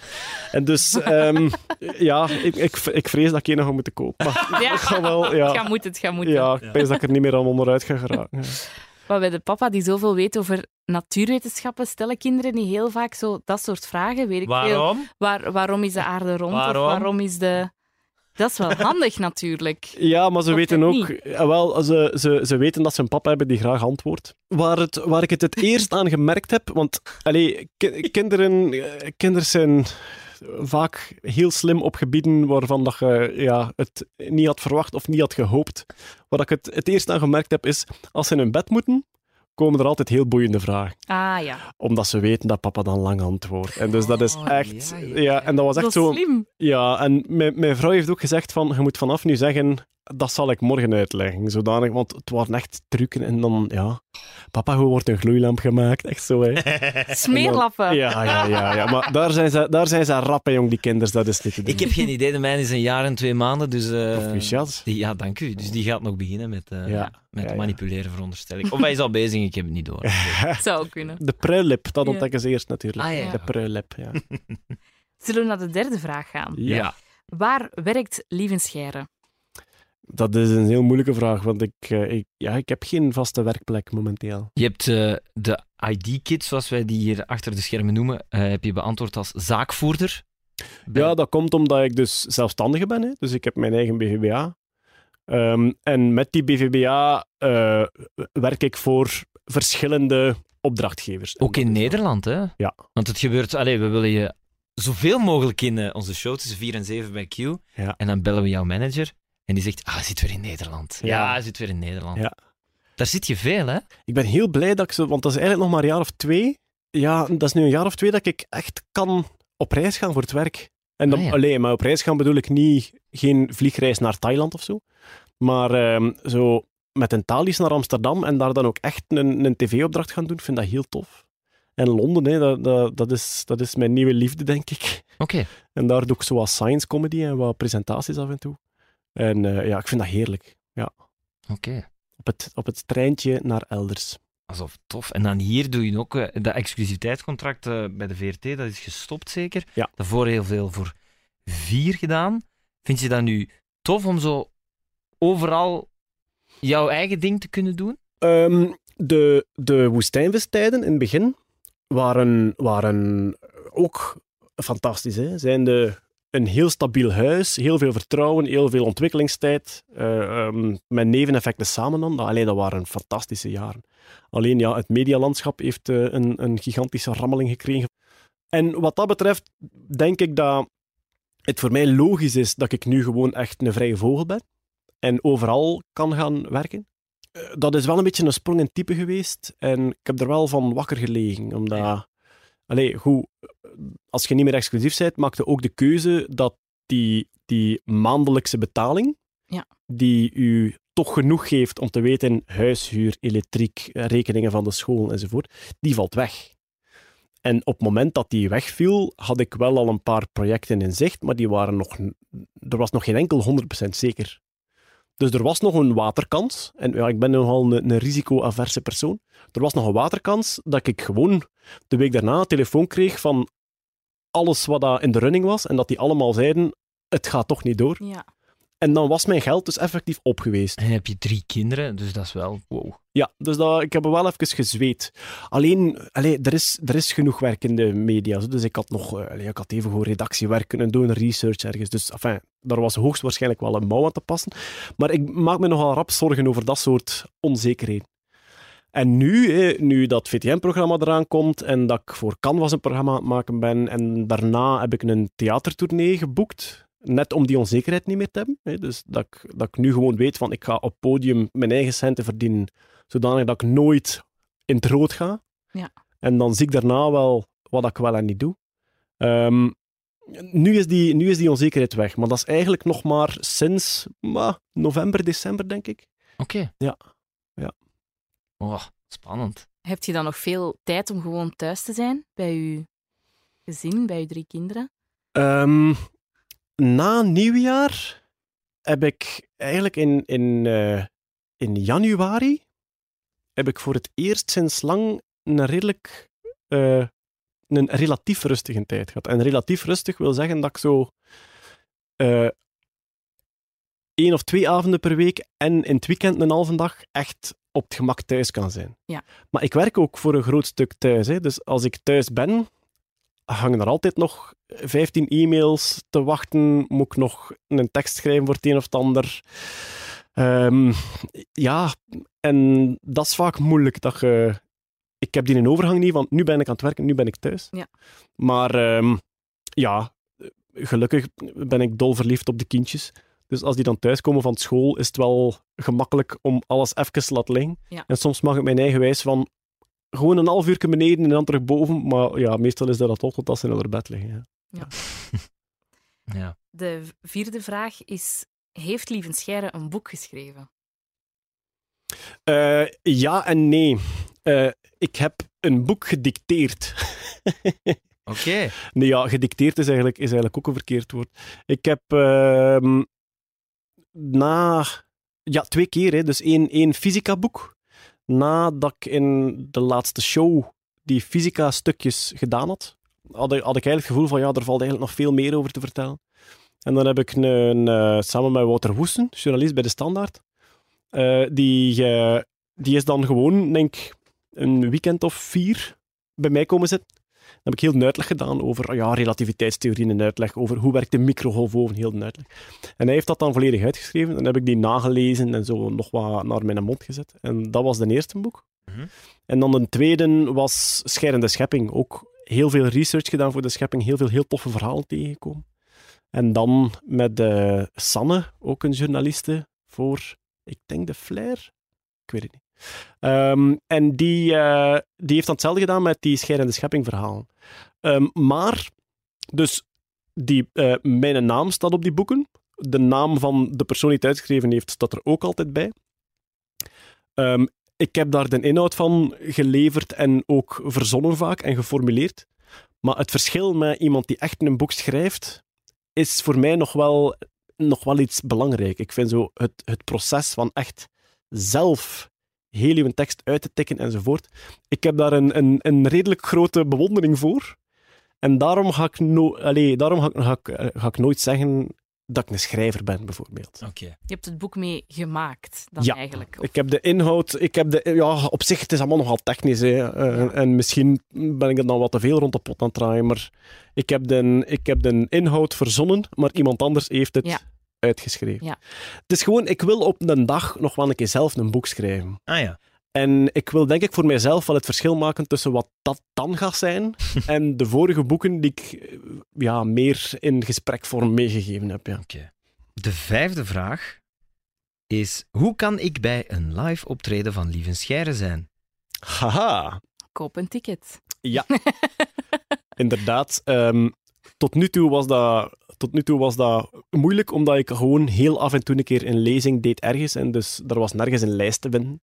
En dus, ehm, *laughs* ja, ik, ik, ik vrees dat ik een nog ga moeten kopen. *laughs* Maar Ja. ik ga wel, Het ja... gaat moeten, het gaat moeten. Ja, ik weet dat ik er niet meer aan onderuit ga geraken. Ja. Maar bij de papa die zoveel weet over natuurwetenschappen, stellen kinderen niet heel vaak zo dat soort vragen. Weet ik veel. Waarom? Waar, waarom is de aarde rond? Waarom? Of waarom is de... Dat is wel handig natuurlijk. *laughs* Ja, maar ze Of weten ook, ja, wel, ze, ze, ze weten dat ze een papa hebben die graag antwoordt. Waar, het, waar ik het het eerst aan gemerkt heb, want allee, ki- kinderen, eh, kinderen zijn vaak heel slim op gebieden waarvan dat je ja, het niet had verwacht of niet had gehoopt. Waar ik het het eerst aan gemerkt heb, is als ze in hun bed moeten, komen er altijd heel boeiende vragen. Ah ja, Omdat ze weten dat papa dan lang antwoordt. En dus dat is Oh, echt... ja, Ja, ja, en dat was echt zo... slim. Ja, en mijn, mijn vrouw heeft ook gezegd van, je moet vanaf nu zeggen, dat zal ik morgen uitleggen. Zodanig, want het waren echt trucken en dan, ja... Papa, hoe wordt een gloeilamp gemaakt? Echt zo, hè. *laughs* Smeerlappen. Ja, ja, ja, ja. Maar daar zijn ze, daar zijn ze rap, hè, jong, die kinders. Dat is niet te doen. Ik heb geen idee, de mijne is een jaar en twee maanden, dus... eh, Proficiat. die, ja, dank u. Dus die gaat nog beginnen met, eh, Ja, met ja, ja. manipuleren, veronderstel ik. Of hij is al bezig, ik heb het niet door. *laughs* *laughs* Zou kunnen. De pruillip, dat ontdekken ze eerst natuurlijk. Ah, ja. De pruillip, ja. Zullen we naar de derde vraag gaan? ja. Waar werkt Lievenscheire? Dat is een heel moeilijke vraag, want ik, eh, ik, ja, ik heb geen vaste werkplek momenteel. Je hebt eh, de ID-kit, zoals wij die hier achter de schermen noemen, eh, heb je beantwoord als zaakvoerder. Ja, dat komt omdat ik dus zelfstandige ben. Hè. Dus ik heb mijn eigen BVBA. Ehm, en met die BVBA werk ik voor verschillende opdrachtgevers. Ook in Nederland, hè? Ja. Want het gebeurt, allee, we willen je zoveel mogelijk in onze show tussen 4 en 7 bij Q. Ja. En dan bellen we jouw manager en die zegt: Ah, hij zit weer in Nederland. Ja, Ja. hij zit weer in Nederland. Ja. Daar zit je veel, hè? Ik ben heel blij dat ik zo, want dat is eigenlijk nog maar een jaar of twee. Ja, dat is nu een jaar of twee dat ik echt kan op reis gaan voor het werk. En dan, Ah, ja. alleen, maar op reis gaan bedoel ik niet geen vliegreis naar Thailand of zo. Maar ehm, zo met een talies naar Amsterdam en daar dan ook echt een, een tv-opdracht gaan doen, ik vind dat heel tof. En Londen, hè, dat, dat, dat, is, dat is mijn nieuwe liefde, denk ik. Oké. En daar doe ik zo wat science comedy en wat presentaties af en toe. En eh, ja, ik vind dat heerlijk. Oké. Op het, op het treintje naar elders. Alsof tof. En dan hier doe je ook eh, dat exclusiviteitscontract eh, bij de VRT, dat is gestopt zeker. Ja. Daarvoor heel veel voor vier gedaan. Vind je dat nu tof om zo overal jouw eigen ding te kunnen doen? Ehm, de, de woestijnvistijden in het begin waren, waren ook fantastisch. Hè? Zijn de, een heel stabiel huis, heel veel vertrouwen, heel veel ontwikkelingstijd. eh, ehm, met neveneffecten samen dan. Alleen dat waren fantastische jaren. Alleen ja, het medialandschap heeft eh, een, een gigantische rammeling gekregen. En wat dat betreft denk ik dat het voor mij logisch is dat ik nu gewoon echt een vrije vogel ben. En overal kan gaan werken. Eh, dat is wel een beetje een sprong in type geweest. En ik heb er wel van wakker gelegen. Omdat, allee, goed, als je niet meer exclusief bent, maak je ook de keuze dat die, die maandelijkse betaling, Ja. die u toch genoeg geeft om te weten, huishuur, elektriek, rekeningen van de school enzovoort, die valt weg. En op het moment dat die wegviel, had ik wel al een paar projecten in zicht, maar die waren nog, er was nog geen enkel 100% zeker. Dus er was nog een waterkans. En ja, ik ben nogal een, een risico-averse persoon. Er was nog een waterkans dat ik gewoon de week daarna een telefoon kreeg van alles wat daar in de running was. En dat die allemaal zeiden, het gaat toch niet door. Ja. En dan was mijn geld dus effectief op geweest. En heb je drie kinderen, dus dat is wel wow. Ja, dus dat, ik heb wel even gezweet. Alleen, allee, er, is, er is genoeg werk in de media. Dus ik had nog eh, allee, ik had even gewoon redactiewerk kunnen doen, research ergens. Dus enfin, daar was hoogstwaarschijnlijk wel een mouw aan te passen. Maar ik maak me nogal rap zorgen over dat soort onzekerheden. En nu, nu dat VTM-programma eraan komt en dat ik voor Canvas een programma aan het maken ben en daarna heb ik een theatertournee geboekt, net om die onzekerheid niet meer te hebben. Hè. Dus dat ik, dat ik nu gewoon weet van ik ga op podium mijn eigen centen verdienen, zodanig dat ik nooit in het rood ga. Ja. En dan zie ik daarna wel wat ik wel en niet doe. Ehm, nu, is die, nu is die onzekerheid weg, maar dat is eigenlijk nog maar sinds maar, november, december, denk ik. Oké. Ja. Ja. Oh, spannend. Heb je dan nog veel tijd om gewoon thuis te zijn bij je gezin, bij je drie kinderen? Ehm, na nieuwjaar heb ik eigenlijk in, in, eh, in januari heb ik voor het eerst sinds lang een redelijk eh, een relatief rustige tijd gehad. En relatief rustig wil zeggen dat ik zo eh één of twee avonden per week en in het weekend een halve dag echt op het gemak thuis kan zijn. Ja. Maar ik werk ook voor een groot stuk thuis. Hè. Dus als ik thuis ben, hangen er altijd nog 15 e-mails te wachten. Moet ik nog een tekst schrijven voor het een of het ander. Ehm, ja, en dat is vaak moeilijk. Dat je, ik heb die een overgang niet, want nu ben ik aan het werken, nu ben ik thuis. Ja. Maar ehm, ja, gelukkig ben ik dol verliefd op de kindjes. Dus als die dan thuiskomen van school, is het wel gemakkelijk om alles even te laten liggen. Ja. En soms mag ik mijn eigen wijs van gewoon een half uur beneden en dan terug boven. Maar ja, meestal is dat dat toch tot ze in haar bed liggen. Ja. Ja. *laughs* De vierde vraag is: Heeft Lieven Scheire een boek geschreven? Eh, ja en nee. Eh, ik heb een boek gedicteerd. *laughs* Oké. nee, ja, gedicteerd is eigenlijk, is eigenlijk ook een verkeerd woord. Ik heb ehm, na... Ja, twee keer. Hè, dus één, één fysica-boek. Nadat ik in de laatste show die fysica-stukjes gedaan had, had ik, had ik eigenlijk het gevoel van, ja, er valt eigenlijk nog veel meer over te vertellen. En dan heb ik een, eh, samen met Wouter Woesten, journalist bij De Standaard, eh, die, eh, die is dan gewoon, denk ik, een weekend of vier bij mij komen zitten. Dan heb ik heel een uitleg gedaan over ja, relativiteitstheorie, een uitleg over hoe werkt de microgolf over, heel een uitleg. En hij heeft dat dan volledig uitgeschreven. En dan heb ik die nagelezen en zo nog wat naar mijn mond gezet. En dat was de eerste boek. Mhm. En dan de tweede was Scherende Schepping. Ook heel veel research gedaan voor de schepping, heel veel heel toffe verhalen tegengekomen. En dan met eh, Sanne, ook een journaliste, voor, ik denk de Flair? Ik weet het niet. Ehm, en die, eh, die heeft dan hetzelfde gedaan met die Scherende Schepping verhalen. Ehm, maar, dus die, eh, mijn naam staat op die boeken. De naam van de persoon die het uitgeschreven heeft, staat er ook altijd bij. Ehm, ik heb daar de inhoud van geleverd en ook verzonnen vaak en geformuleerd. Maar het verschil met iemand die echt een boek schrijft, is voor mij nog wel, nog wel iets belangrijk. Ik vind zo het, het proces van echt zelf heel uw tekst uit te tikken enzovoort. Ik heb daar een, een, een redelijk grote bewondering voor. En daarom ga ik, no Allee, daarom ga ik, ga, ik, eh, ga ik nooit zeggen dat ik een schrijver ben, bijvoorbeeld. Oké. Je hebt het boek mee gemaakt, dan Ja, eigenlijk. Of- Ik heb de inhoud, ik heb de, ja, op zich, het is allemaal nogal technisch. Hè. Eh, En misschien ben ik er dan wat te veel rond de pot aan het draaien, maar ik heb de, ik heb de inhoud verzonnen, maar iemand anders heeft het Ja. Uitgeschreven. Ja. Het is gewoon, ik wil op een dag nog wel een keer zelf een boek schrijven. Ah ja. En ik wil denk ik voor mijzelf wel het verschil maken tussen wat dat dan gaat zijn *laughs* en de vorige boeken die ik eh, ja, meer in gesprekvorm meegegeven heb. Ja. De vijfde vraag is: hoe kan ik bij een live optreden van Lieven Scheire zijn? Haha. Koop een ticket. Ja, *laughs* inderdaad. Ehm, tot, nu toe was dat, tot nu toe was dat moeilijk, omdat ik gewoon heel af en toe een keer een lezing deed ergens. En dus er was nergens een lijst te vinden.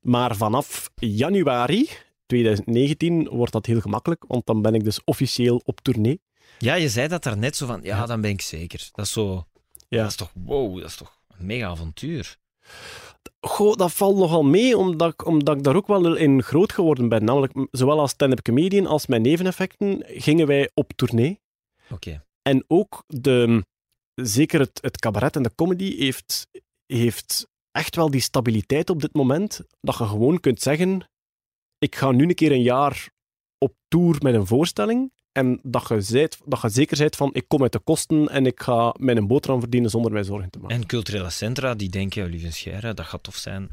Maar vanaf januari 2019 wordt dat heel gemakkelijk, want dan ben ik dus officieel op tournee. Ja, je zei dat daarnet zo van: ja, dan ben ik zeker. Dat is zo. Ja. Dat is toch wow, dat is toch een mega avontuur. Goh, dat valt nogal mee, omdat ik, omdat ik daar ook wel in groot geworden ben. Namelijk, zowel als stand-up comedian als mijn neveneffecten gingen wij op tournee. Oké. En ook de, zeker het, het cabaret en de comedy heeft, heeft echt wel die stabiliteit op dit moment, dat je gewoon kunt zeggen, ik ga nu een keer een jaar op tour met een voorstelling, en dat je, zijt, dat je zeker bent van, ik kom uit de kosten en ik ga mijn boterham verdienen zonder mij zorgen te maken. En culturele centra die denken: Lieven Scheire, dat gaat tof zijn.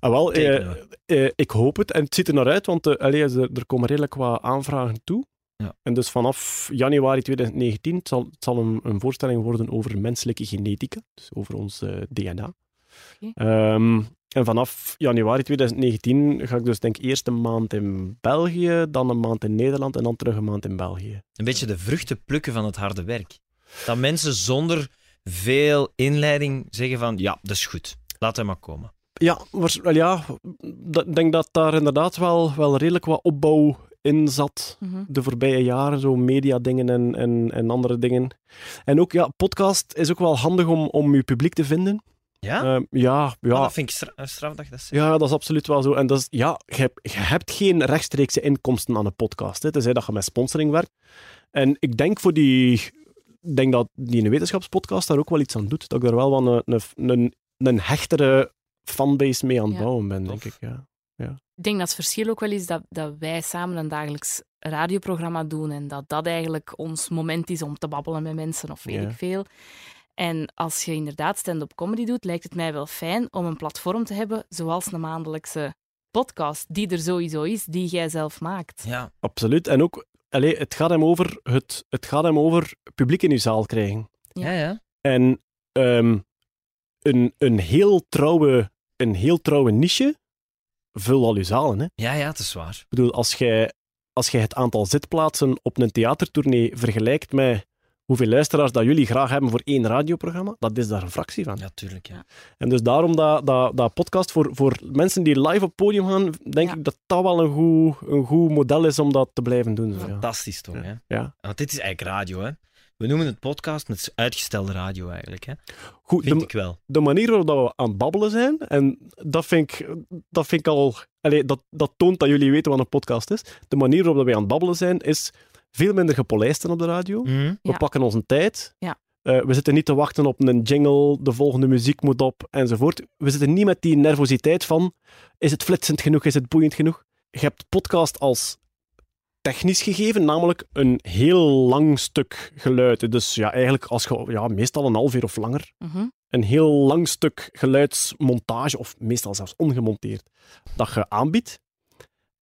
Ah, wel, eh, eh, ik hoop het. En het ziet er naar uit, want eh, allee, er, er komen redelijk wat aanvragen toe. Ja. En dus vanaf januari 2019 het zal het zal een, een voorstelling worden over menselijke genetica, dus over ons eh, DNA. Ehm, en vanaf januari 2019 ga ik dus denk eerst een maand in België, dan een maand in Nederland en dan terug een maand in België. Een beetje de vruchten plukken van het harde werk. Dat mensen zonder veel inleiding zeggen van ja, dat is goed. Laat hem maar komen. Ja, wel ja, ik denk dat daar inderdaad wel, wel redelijk wat opbouw in zat. Mhm. de voorbije jaren, zo mediadingen en, en, en andere dingen. En ook, ja, podcast is ook wel handig om, om je publiek te vinden. Ja? Ehm, ja, Ah, ja, dat vind ik straf dat je dat zegt. ja, dat is absoluut wel zo. En dat is, ja, je, hebt- je hebt geen rechtstreekse inkomsten aan een podcast, hè, tenzij dat je met sponsoring werkt. En ik denk voor die... Ik denk dat die een wetenschapspodcast daar ook wel iets aan doet. Dat ik daar wel wat een, een, een, een hechtere fanbase mee aan het Ja. bouwen ben, denk ik. Ja. Ik denk dat het verschil ook wel is dat, dat wij samen een dagelijks radioprogramma doen en dat dat eigenlijk ons moment is om te babbelen met mensen of weet Ja. ik veel. En als je inderdaad stand-up comedy doet, lijkt het mij wel fijn om een platform te hebben zoals een maandelijkse podcast, die er sowieso is, die jij zelf maakt. Ja. Absoluut. En ook, allee, het, gaat hem over het, het gaat hem over publiek in uw zaal krijgen. Ja, ja. En ehm, een, een, heel trouwe, een heel trouwe niche vul al je zalen. Hè? Ik Ja, ja, het is waar. bedoel, als jij, als jij het aantal zitplaatsen op een theatertournee vergelijkt met hoeveel luisteraars dat jullie graag hebben voor één radioprogramma, dat is daar een fractie van. Ja, tuurlijk. Ja. En dus daarom dat, dat, dat podcast voor, voor mensen die live op het podium gaan, denk Ja. ik dat dat wel een goed, een goed model is om dat te blijven doen. zo, Ja. Fantastisch toch, hè? Ja. Want dit is eigenlijk radio, hè? We noemen het podcast met uitgestelde radio eigenlijk, hè? Goed, Vind de, ik wel. de manier waarop dat we aan het babbelen zijn, en dat vind ik, dat vind ik al... Allee, dat, dat toont dat jullie weten wat een podcast is. De manier waarop dat wij aan het babbelen zijn, is veel minder gepolijst dan op de radio. Mhm. We Ja. pakken onze tijd. Ja. Eh, we zitten niet te wachten op een jingle, de volgende muziek moet op, enzovoort. We zitten niet met die nervositeit van, is het flitsend genoeg, is het boeiend genoeg? Je hebt podcast als technisch gegeven, namelijk een heel lang stuk geluid. Dus ja, eigenlijk als je, ja, meestal een half uur of langer, Mhm. een heel lang stuk geluidsmontage, of meestal zelfs ongemonteerd, dat je aanbiedt.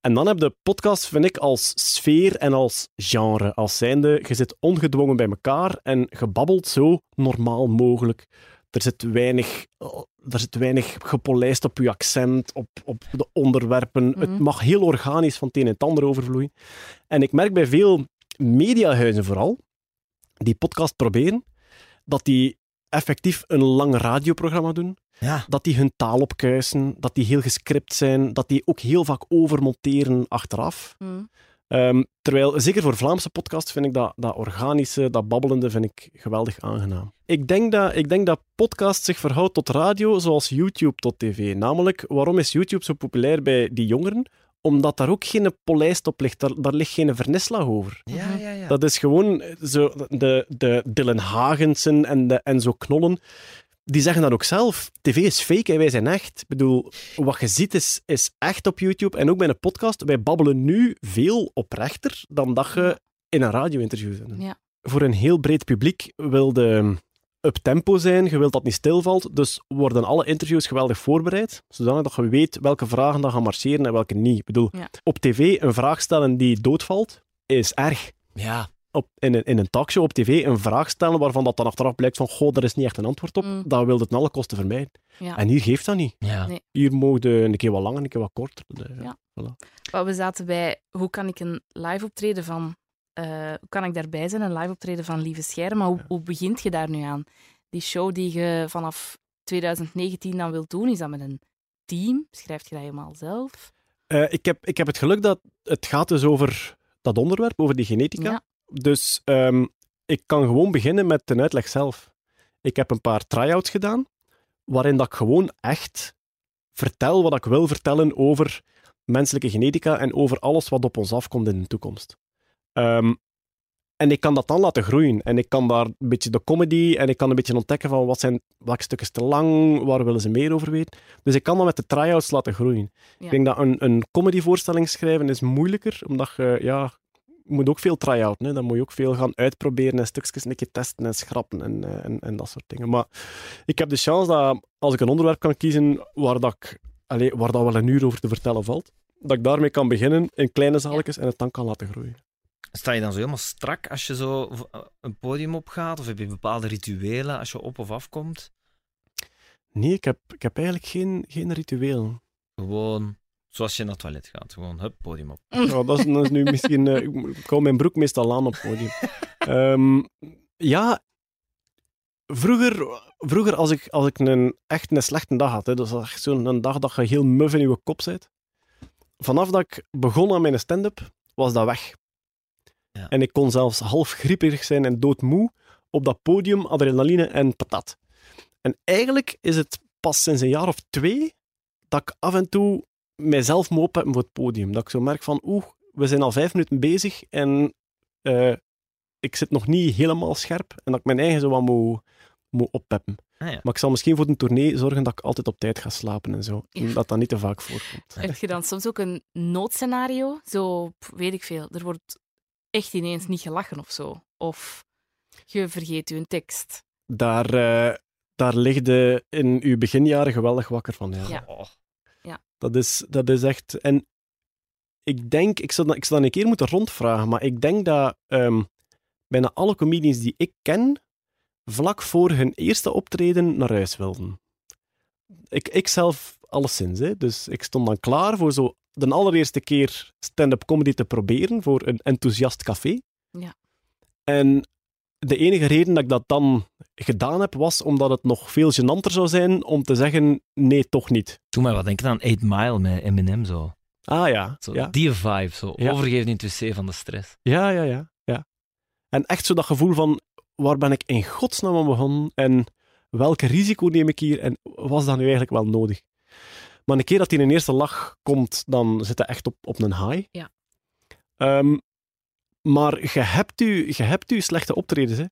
En dan heb je podcast, vind ik, als sfeer en als genre. Als zijnde, je zit ongedwongen bij elkaar en je babbelt zo normaal mogelijk. Er zit weinig, er zit weinig gepolijst op je accent, op, op de onderwerpen. Mhm. Het mag heel organisch van het een en het ander overvloeien. En ik merk bij veel mediahuizen vooral, die podcast proberen, dat die effectief een lang radioprogramma doen, Ja. dat die hun taal opkuisen, dat die heel gescript zijn, dat die ook heel vaak overmonteren achteraf. Mhm. Ehm, terwijl, zeker voor Vlaamse podcasts, vind ik dat, dat organische, dat babbelende, vind ik geweldig aangenaam. Ik denk, dat, ik denk dat podcast zich verhoudt tot radio zoals YouTube tot tv. Namelijk, waarom is YouTube zo populair bij die jongeren? Omdat daar ook geen polijst op ligt, daar, daar ligt geen vernislaag over. Ja, ja, ja. Dat is gewoon zo, de, de Dylan Hagensen en, de, en zo knollen. Die zeggen dat ook zelf. TV is fake en wij zijn echt. Ik bedoel, wat je ziet is, is echt op YouTube. En ook bij een podcast. Wij babbelen nu veel oprechter dan dat je in een radio-interview zit. Ja. Voor een heel breed publiek wil de up-tempo zijn. Je wilt dat niet stilvalt. Dus worden alle interviews geweldig voorbereid. Zodanig dat je weet welke vragen dan gaan marcheren en welke niet. Ik bedoel, Ja. op tv een vraag stellen die doodvalt, is erg Ja. Op, in, een, in een talkshow op tv een vraag stellen waarvan dat dan achteraf blijkt van goh, daar is niet echt een antwoord op, Mm. dat wil het alle kosten vermijden. Ja. En hier geeft dat niet. Ja. Nee. Hier mogen een keer wat langer, een keer wat korter. De- Ja. voilà. Maar we zaten bij hoe kan ik een live optreden van. eh, hoe kan ik daarbij zijn? Een live optreden van Lieve Scheire. Maar hoe, hoe begint je daar nu aan? Die show die je vanaf 2019 dan wilt doen, is dat met een team? Schrijf je dat helemaal zelf? Eh, ik, heb, ik heb het geluk dat het gaat dus over dat onderwerp, over die genetica. Ja. Dus ehm, ik kan gewoon beginnen met de uitleg zelf. Ik heb een paar try-outs gedaan, waarin dat ik gewoon echt vertel wat ik wil vertellen over menselijke genetica en over alles wat op ons afkomt in de toekomst. Ehm, en ik kan dat dan laten groeien. En ik kan daar een beetje de comedy en ik kan een beetje ontdekken van wat zijn, welke stukken is te lang, waar willen ze meer over weten. Dus ik kan dat met de try-outs laten groeien. Ja. Ik denk dat een, een comedyvoorstelling schrijven is moeilijker, omdat je, ja, je moet ook veel try-out. hè. Dan moet je ook veel gaan uitproberen en stukjes een keer testen en schrappen en, eh, en, en dat soort dingen. Maar ik heb de chance dat als ik een onderwerp kan kiezen waar, dat ik, allee, waar dat wel een uur over te vertellen valt, dat ik daarmee kan beginnen in kleine zaaltjes en het dan kan laten groeien. Sta je dan zo helemaal strak als je zo v- een podium opgaat? Of heb je bepaalde rituelen als je op of afkomt? Nee, ik heb, ik heb eigenlijk geen, geen ritueel. Gewoon zoals je naar het toilet gaat. Gewoon, hup, podium op. *laughs* Ja, dat, is, dat is nu misschien... eh, ik hou mijn broek meestal aan op het podium. Ehm, ja, vroeger, vroeger als ik, als ik een, echt een slechte dag had, hè, dus echt zo'n dag dat je heel muf in je kop zit, vanaf dat ik begon aan mijn stand-up, was dat weg. Ja. En ik kon zelfs half grieperig zijn en doodmoe op dat podium, adrenaline en patat. En eigenlijk is het pas sinds een jaar of twee dat ik af en toe mijzelf moet opheffen voor het podium. Dat ik zo merk van, oeh, we zijn al vijf minuten bezig en eh, ik zit nog niet helemaal scherp. En dat ik mijn eigen zo wat moet, moet oppeppen. Ah, ja. Maar ik zal misschien voor de tournee zorgen dat ik altijd op tijd ga slapen en zo. Ja. En dat dat niet te vaak voorkomt. *laughs* Heb je dan soms ook een noodscenario? Zo, weet ik veel. Er wordt echt ineens niet gelachen of zo. Of je vergeet je een tekst. Daar, eh, daar ligt je in uw beginjaren geweldig wakker van. Ja. Ja. Dat, is, dat is echt... En ik denk, ik zou, dat- ik zou dat een keer moeten rondvragen, maar ik denk dat ehm, bijna alle comedians die ik ken, vlak voor hun eerste optreden naar huis wilden. Ik, ik zelf alleszins, hè. dus ik stond dan klaar voor zo de allereerste keer stand-up comedy te proberen voor een enthousiast café. Ja. En de enige reden dat ik dat dan gedaan heb, was omdat het nog veel gênanter zou zijn om te zeggen, nee, toch niet. Doe maar wat denken aan 8 Mile met Eminem zo. Ah ja, zo ja. Die vibe, zo. Ja. Overgeven in het wc van de stress. Ja, ja, ja, ja. En echt zo dat gevoel van, waar ben ik in godsnaam aan begonnen en welke risico neem ik hier en was dat nu eigenlijk wel nodig? Maar een keer dat hij in een eerste lach komt, dan zit hij echt op, op een high. Ja. Ehm, maar je hebt, u, je hebt u slechte optredens. Hè?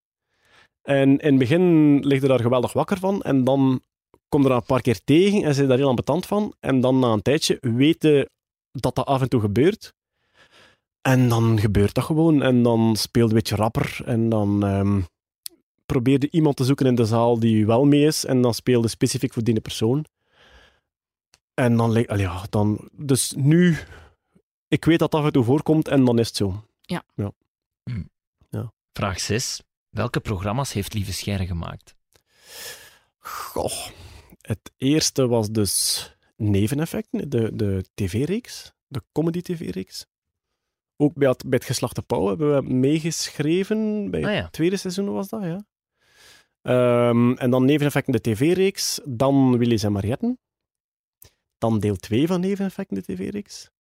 En in het begin lig je daar geweldig wakker van en dan kom je er een paar keer tegen en zit daar heel ambetant van. En dan na een tijdje weten dat dat af en toe gebeurt. En dan gebeurt dat gewoon. En dan speelde een beetje rapper. En dan ehm, probeerde iemand te zoeken in de zaal die wel mee is. En dan speelde specifiek voor die persoon. En dan, le- allee, ja, dan... Dus nu... Ik weet dat dat af en toe voorkomt en dan is het zo. Vraag 6. Welke programma's heeft Lieve Scherre gemaakt? Goh. Het eerste was dus Neveneffecten, de, de tv-reeks. De comedy-tv-reeks. Ook bij het, bij het Geslachte Pauw hebben we meegeschreven. Bij Ah ja. het tweede seizoen was dat, ja. Ehm, en dan Neveneffecten, de tv-reeks. Dan Willy's en Marietten. Dan deel 2 van Neveneffecten, de tv-reeks.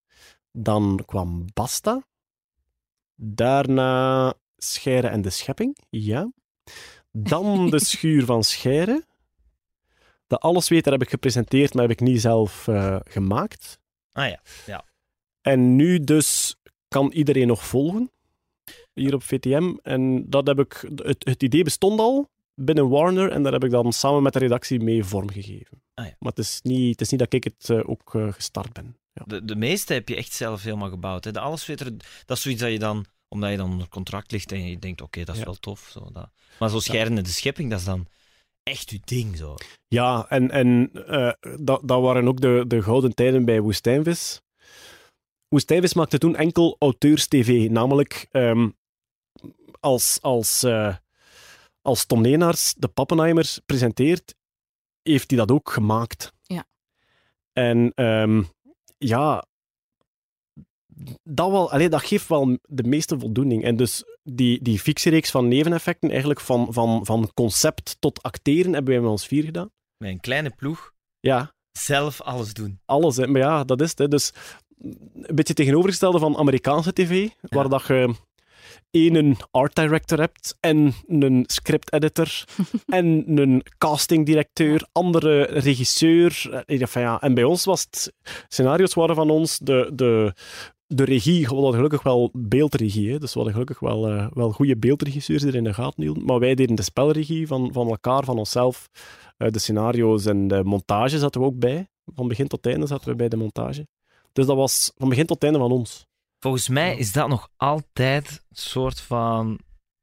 Dan kwam Basta. Daarna Scheire en de Schepping, ja. Dan *laughs* de Schuur van Scheire. De Allesweter heb ik gepresenteerd, maar heb ik niet zelf eh, gemaakt. Ah ja. En nu dus kan iedereen nog volgen, hier op VTM. En dat heb ik, het, het idee bestond al binnen Warner en daar heb ik dan samen met de redactie mee vormgegeven. Ah ja. Maar het is, niet, het is niet dat ik het eh, ook eh, gestart ben. Ja. De, de meeste heb je echt zelf helemaal gebouwd. Hè? De allesveter, dat is zoiets dat je dan, omdat je dan onder contract ligt en je denkt, oké, dat is Ja. wel tof. Zo, dat. Maar zo scheidende de schepping, dat is dan echt je ding. Zo. Ja, en, en eh, dat, dat waren ook de, de gouden tijden bij Woestijnvis. Woestijnvis maakte toen enkel auteurs-tv, namelijk ehm, als, als, eh, als Tom Leenaars de Pappenheimers presenteert, heeft hij dat ook gemaakt. Ja. En ehm, ja, dat, wel, allee, dat geeft wel de meeste voldoening. En dus die, die fictiereeks van neveneffecten, eigenlijk van, van, van concept tot acteren, hebben wij met ons vier gedaan. Met een kleine ploeg Ja, zelf alles doen. alles. Hè. Maar ja, dat is het. Hè. Dus een beetje tegenovergestelde van Amerikaanse tv, waar dat je één een art director hebt en een script editor *laughs* en een casting directeur, andere regisseur. Enfin ja, En bij ons was het, scenario's waren van ons, de, de, de regie, we hadden gelukkig wel beeldregie, hè. dus we hadden gelukkig wel, eh, wel goede beeldregisseurs die er in de gaten hielden, maar wij deden de spelregie van, van elkaar, van onszelf. Eh, de scenario's en de montage zaten we ook bij. Van begin tot einde zaten we bij de montage. Dus dat was van begin tot einde van ons. Volgens mij is dat nog altijd een soort van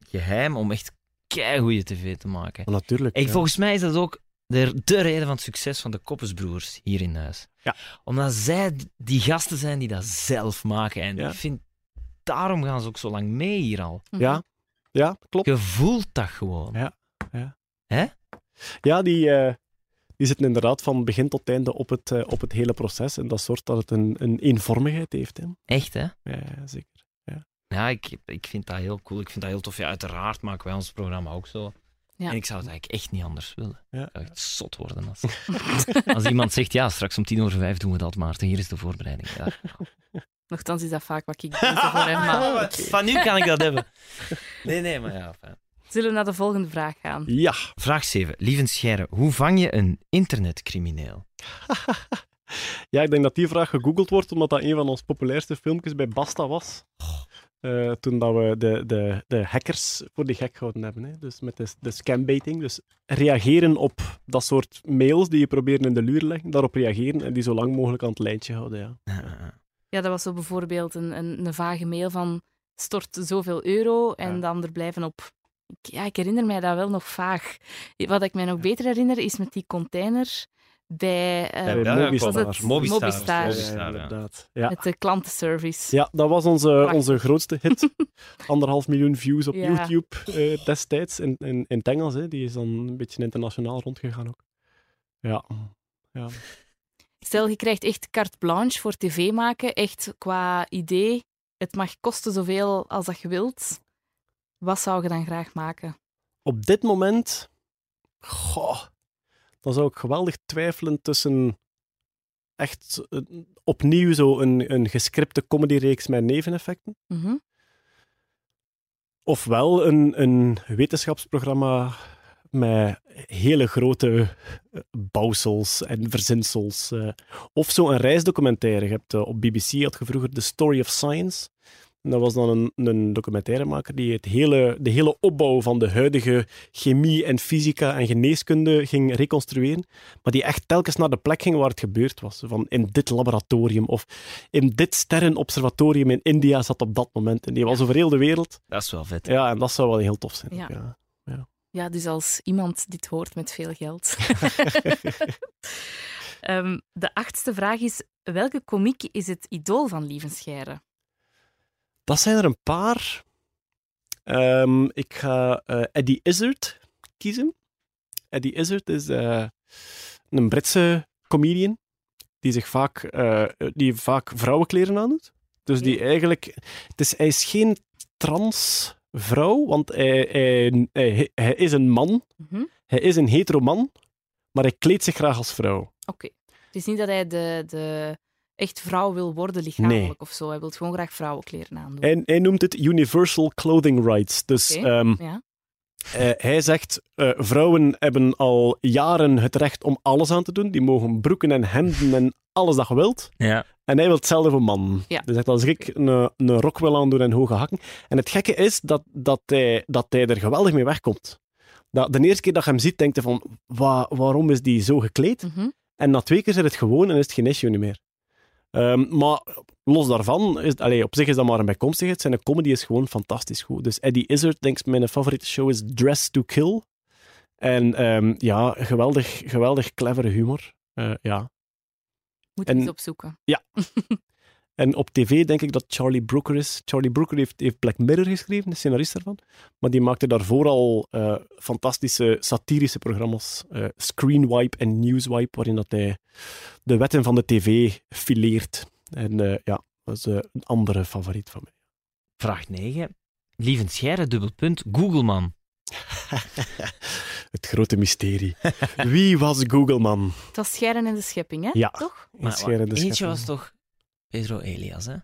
geheim om echt keigoede tv te maken. Natuurlijk. En ja. volgens mij is dat ook de, de reden van het succes van de Koppesbroers hier in huis. Ja. Omdat zij die gasten zijn die dat zelf maken. En Ja. ik vind, daarom gaan ze ook zo lang mee hier al. Ja, ja klopt. Je voelt dat gewoon. Ja. Ja. Hè? Ja, die, eh, die zitten inderdaad van begin tot einde op het, eh, op het hele proces. En dat zorgt dat het een, een eenvormigheid heeft. Hè. Echt, hè? Ja, ja, zeker. Ja, ik, ik vind dat heel cool. Ik vind dat heel tof. Ja, uiteraard maken wij ons programma ook zo. Ja. En ik zou het eigenlijk echt niet anders willen. Ja. Ik zou echt zot worden als, *laughs* *laughs* als iemand zegt, ja, straks om tien over vijf doen we dat, Maarten. Hier is de voorbereiding. Ja. *laughs* Nochtans is dat vaak wat ik doe voor hem. Maar Van nu kan ik dat hebben. Nee, nee, maar ja. fijn. Zullen we naar de volgende vraag gaan? Ja. Vraag 7. Lieve Scherre, hoe vang je een internetcrimineel? *laughs* ja, ik denk dat die vraag gegoogeld wordt, omdat dat een van onze populairste filmpjes bij Basta was. Eh, toen dat we de, de, de hackers voor de gek gehouden hebben. Hè. Dus met de, de scambaiting. Dus reageren op dat soort mails die je probeert in de luur leggen. Daarop reageren en die zo lang mogelijk aan het lijntje houden. Ja. Ja, dat was zo bijvoorbeeld een, een, een vage mail van stort zoveel euro en Ja. dan er blijven op. Ik- Ja, ik herinner mij dat wel nog vaag. Wat ik mij nog beter herinner is met die container bij, eh, Bij Mobistar. het Mobistar. Mobistar. Mobistar, Ja, ja. inderdaad. Ja. met de klantenservice. Ja, dat was onze, Prachtig. onze grootste hit. *laughs* Anderhalf miljoen views op Ja. YouTube eh, destijds in, in, in het Engels. Hè. Die is dan een beetje internationaal rondgegaan ook. Ja. ja. Stel, je krijgt echt carte blanche voor tv maken, echt qua idee. Het mag kosten zoveel als dat je wilt. Wat zou je dan graag maken? Op dit moment, goh, dan zou ik geweldig twijfelen tussen echt eh, opnieuw zo een, een gescripte comedyreeks met neveneffecten. Mhm. Ofwel een, een wetenschapsprogramma met hele grote eh, bouwsels en verzinsels. eh. Of zo'n reisdocumentaire. Je hebt, op BBC had je vroeger The Story of Science. Dat was dan een, een documentairemaker die het hele, de hele opbouw van de huidige chemie en fysica en geneeskunde ging reconstrueren. Maar die echt telkens naar de plek ging waar het gebeurd was. Van in dit laboratorium of in dit sterrenobservatorium in India zat op dat moment. En die was over heel de wereld. Dat is wel vet. Ja, en dat zou wel heel tof zijn. Ja. Ja. Ja, dus als iemand dit hoort met veel geld. *laughs* Ehm, de achtste vraag is: welke komiek is het idool van Lieven Scheire? Dat zijn er een paar. Ehm, ik ga eh, Eddie Izzard kiezen. Eddie Izzard is eh, een Britse comedian die zich vaak, eh, die vaak vrouwenkleren aandoet. Dus die eigenlijk... Het is, hij is geen transvrouw, want hij, hij, hij, hij is een man. Mhm. Hij is een hetero man, maar hij kleedt zich graag als vrouw. Oké. Het is niet dat hij de, de echt vrouw wil worden lichamelijk Nee. of zo. Hij wil gewoon graag vrouwenkleren aandoen. En hij noemt het Universal Clothing Rights. Dus ehm, Ja. Eh, hij zegt, eh, vrouwen hebben al jaren het recht om alles aan te doen. Die mogen broeken en hemden en alles dat je wilt. Ja. En hij wil hetzelfde voor mannen. Ja. Hij zegt, als ik een, een rok wil aandoen en hoge hakken. En het gekke is dat, dat, hij, dat hij er geweldig mee wegkomt. Dat, de eerste keer dat je hem ziet, denkt hij van, wa- waarom is die zo gekleed? Mhm. En na twee keer is het gewoon en is het geen issue niet meer. Ehm, maar los daarvan, is, allee, op zich is dat maar een bijkomstigheid. Zijn comedy is gewoon fantastisch goed. Dus Eddie Izzard, denk ik, mijn favoriete show is Dress to Kill. En ehm, ja, geweldig, geweldig clevere humor. Eh, ja. Moet En- je eens opzoeken. *laughs* En op tv denk ik dat Charlie Brooker is. Charlie Brooker heeft, heeft Black Mirror geschreven, de scenarist daarvan. Maar die maakte daarvoor al eh, fantastische satirische programma's. eh Screenwipe en Newswipe, waarin dat hij de wetten van de tv fileert. En eh, ja, dat is een andere favoriet van mij. Vraag 9. Lieven Scheire, dubbelpunt, Googleman. *laughs* Het grote mysterie. Wie was Googleman? Het was Scheiden in de schepping, hè? Ja. Toch? Maar wacht, eentje schepping. was toch Pedro Elias, hè?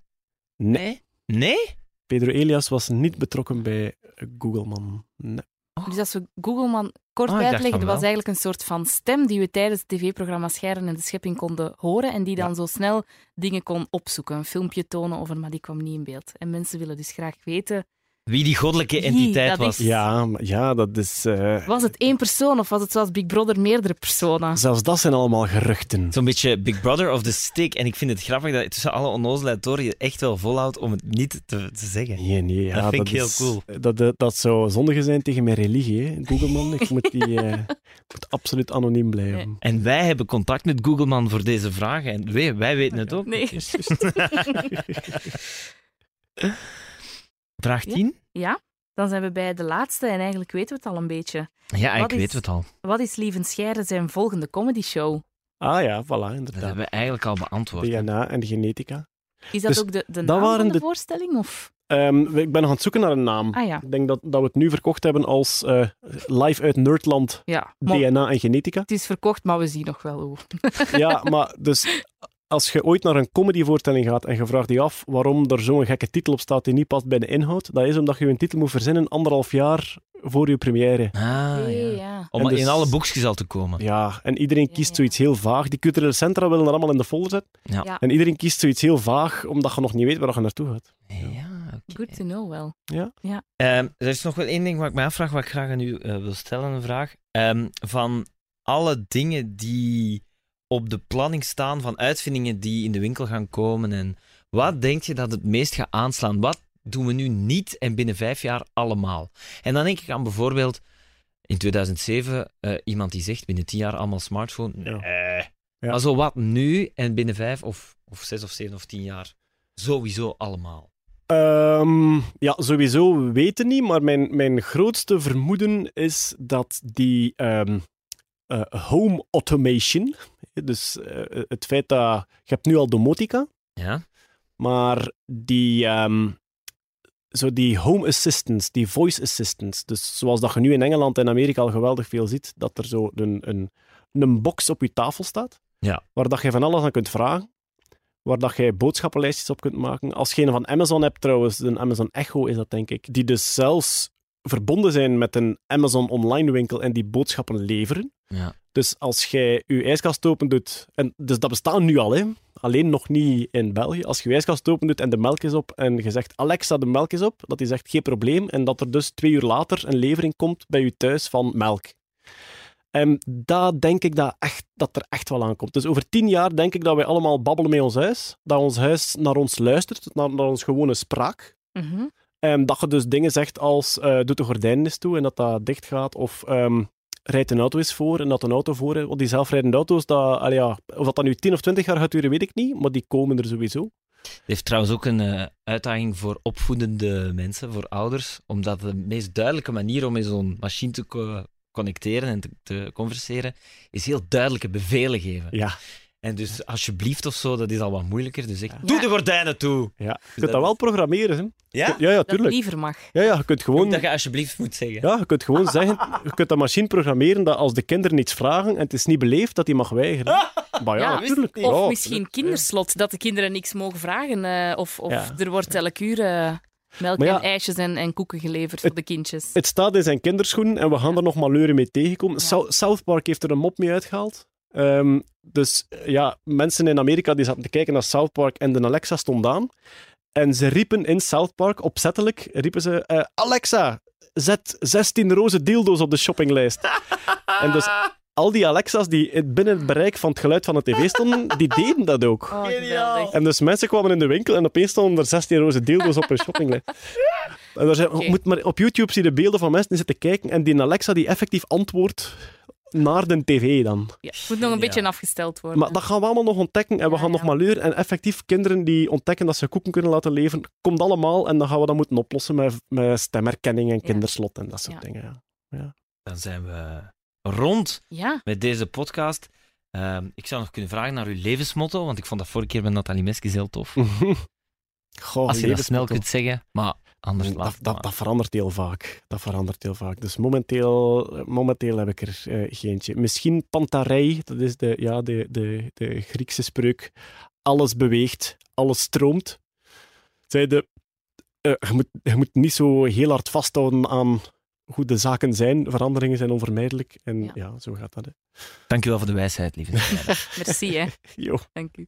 Nee, Nee? Pedro Elias was niet betrokken bij Googleman. Nee. Dus als we Googleman kort dacht uitleggen, dat was eigenlijk een soort van stem die we tijdens het tv-programma Scheiden en de Schepping konden horen en die dan zo snel dingen kon opzoeken. Een filmpje tonen over, maar die kwam niet in beeld. En mensen willen dus graag weten, Wie die goddelijke Wie entiteit dat was. is. Ja, maar- ja, dat is... eh, was het één persoon of was het zoals Big Brother meerdere personen? Zelfs dat zijn allemaal geruchten. Zo'n beetje Big Brother of the Stick. En ik vind het grappig dat je tussen alle onnozelheid door je echt wel volhoudt om het niet te, te zeggen. Nee, nee, ja, Dat vind ik heel is- cool. Dat, dat, dat zou zondige zijn tegen mijn religie, hè. Googleman. Ik moet, die, *laughs* eh, moet absoluut anoniem blijven. Nee. En wij hebben contact met Googleman voor deze vragen. En wij, wij weten het ook. Nee. *laughs* *laughs* Vraag 10? Ja, dan zijn we bij de laatste en eigenlijk weten we het al een beetje. Ja, eigenlijk is- weten we het al. Wat is Lieven Scheire zijn volgende comedy show? Ah ja, voilà, Dat inderdaad. hebben we eigenlijk al beantwoord. DNA en genetica. Is dat Dus ook de, de dat naam van de, de- voorstelling? Of? Ehm, ik ben nog aan het zoeken naar een naam. Ah ja, Ik denk dat, dat we het nu verkocht hebben als eh, live uit Nerdland ja. DNA en genetica. het is verkocht, maar we zien nog wel hoe. Ja, *laughs* maar dus als je ooit naar een comedyvoorstelling gaat en je vraagt je af waarom er zo'n gekke titel op staat die niet past bij de inhoud, dat is omdat je een titel moet verzinnen anderhalf jaar voor je première. Ah, ja. ja. Om En dus- in alle boekjes al te komen. Ja, en iedereen Ja, kiest ja. zoiets heel vaag. Die culturele centra willen dat allemaal in de folder zetten. Ja. Ja. En iedereen kiest zoiets heel vaag, omdat je nog niet weet waar je naartoe gaat. Ja. Good to know wel. Ehm, er is nog wel één ding wat ik me afvraag, wat ik graag aan u eh, wil stellen, een vraag. Ehm, van alle dingen die op de planning staan, van uitvindingen die in de winkel gaan komen, en wat denk je dat het meest gaat aanslaan? Wat doen we nu niet en binnen vijf jaar allemaal? En dan denk ik aan bijvoorbeeld in 2007 eh, iemand die zegt binnen tien jaar allemaal smartphone. Ja. Nee. Ja. Maar zo wat nu en binnen vijf of, of zes of zeven of tien jaar sowieso allemaal. Ehm, ja, sowieso weten niet, maar mijn, mijn grootste vermoeden is dat die ehm, eh, home automation, dus eh, het feit dat je hebt nu al domotica, Ja? maar die, ehm, zo die home assistants, die voice assistants, dus zoals dat je nu in Engeland en Amerika al geweldig veel ziet, dat er zo een, een, een box op je tafel staat, Ja. waar dat je van alles aan kunt vragen, waar dat je boodschappenlijstjes op kunt maken. Als je een van Amazon hebt trouwens, een Amazon Echo is dat denk ik, die dus zelfs verbonden zijn met een Amazon online winkel en die boodschappen leveren. Ja. Dus als jij je ijskast open doet, en dus dat bestaat nu al, hè? alleen nog niet in België. Als je je ijskast open doet en de melk is op en je zegt Alexa, de melk is op, dat die zegt geen probleem en dat er dus twee uur later een levering komt bij je thuis van melk. En daar denk ik dat, echt, dat er echt wel aan komt. Dus over tien jaar denk ik dat wij allemaal babbelen met ons huis, dat ons huis naar ons luistert, naar, naar ons gewone spraak. Mhm. En dat je dus dingen zegt als eh doe de gordijnen eens toe en dat dat dicht gaat. Of ehm rijdt een auto eens voor en dat een auto voor. Want die zelfrijdende auto's, dat, allee, ja, of dat, nu 10 of 20 jaar gaat duren, weet ik niet. Maar die komen er sowieso. Het heeft trouwens ook een eh, uitdaging voor opvoedende mensen, voor ouders, omdat de meest duidelijke manier om met zo'n machine te co- connecteren en te, te converseren, is heel duidelijke bevelen geven. Ja, En dus alsjeblieft of zo, dat is al wat moeilijker. Dus ik, Ja. doe de gordijnen toe! ja. je kunt dat dat wel is- programmeren. Hè? Ja? Ja, ja, Dat tuurlijk. liever mag. Ja, ja, je kunt gewoon... dat je alsjeblieft moet zeggen. Ja, je kunt gewoon zeggen, je kunt de machine programmeren dat als de kinderen iets vragen en het is niet beleefd, dat die mag weigeren. *laughs* Maar ja, Ja, natuurlijk. Of Ja, misschien tuurlijk. kinderslot, dat de kinderen niks mogen vragen. eh, of of Ja. er wordt elk uur eh, melk ja, en ijsjes en, en koeken geleverd voor de kindjes. Het staat in zijn kinderschoenen en we gaan er nog maleuren mee tegenkomen. Ja. South Park heeft er een mop mee uitgehaald. Ehm, dus eh, ja, mensen in Amerika die zaten te kijken naar South Park en de Alexa stond aan. En ze riepen in South Park, opzettelijk, riepen ze... eh, Alexa, zet 16 roze dildo's op de shoppinglijst. *laughs* en dus al die Alexa's die binnen het bereik van het geluid van de tv stonden, die deden dat ook. Oh. En dus mensen kwamen in de winkel en opeens stonden er 16 roze dildo's op hun shoppinglijst. En er zijn, moet maar, op YouTube zie je de beelden van mensen die zitten kijken en die Alexa die effectief antwoordt naar de tv dan. Ja, het moet nog een beetje afgesteld worden. Maar dat gaan we allemaal nog ontdekken en we Ja, gaan nog maar leren. En effectief kinderen die ontdekken dat ze koeken kunnen laten leveren, komt allemaal en dan gaan we dat moeten oplossen met, met stemherkenning en Ja. kinderslot en dat soort Ja. dingen. Ja. Dan zijn we rond Ja, met deze podcast. Ehm, ik zou nog kunnen vragen naar uw levensmotto, want ik vond dat vorige keer met Nathalie Meskis heel tof. *laughs* Goh, Als je dat snel kunt zeggen, maar anders laat Dat, dat, verandert heel vaak. Dat verandert heel vaak. Dus momenteel, momenteel heb ik er eh geentje. Misschien Pantarei, dat is de, ja, de, de, de Griekse spreuk. Alles beweegt, alles stroomt. Zij de, eh, je, moet, je moet niet zo heel hard vasthouden aan hoe de zaken zijn. Veranderingen zijn onvermijdelijk. En ja, Ja. zo gaat dat. Hè. Dankjewel voor de wijsheid, lieve. *laughs* merci hè. Jo. Dank u.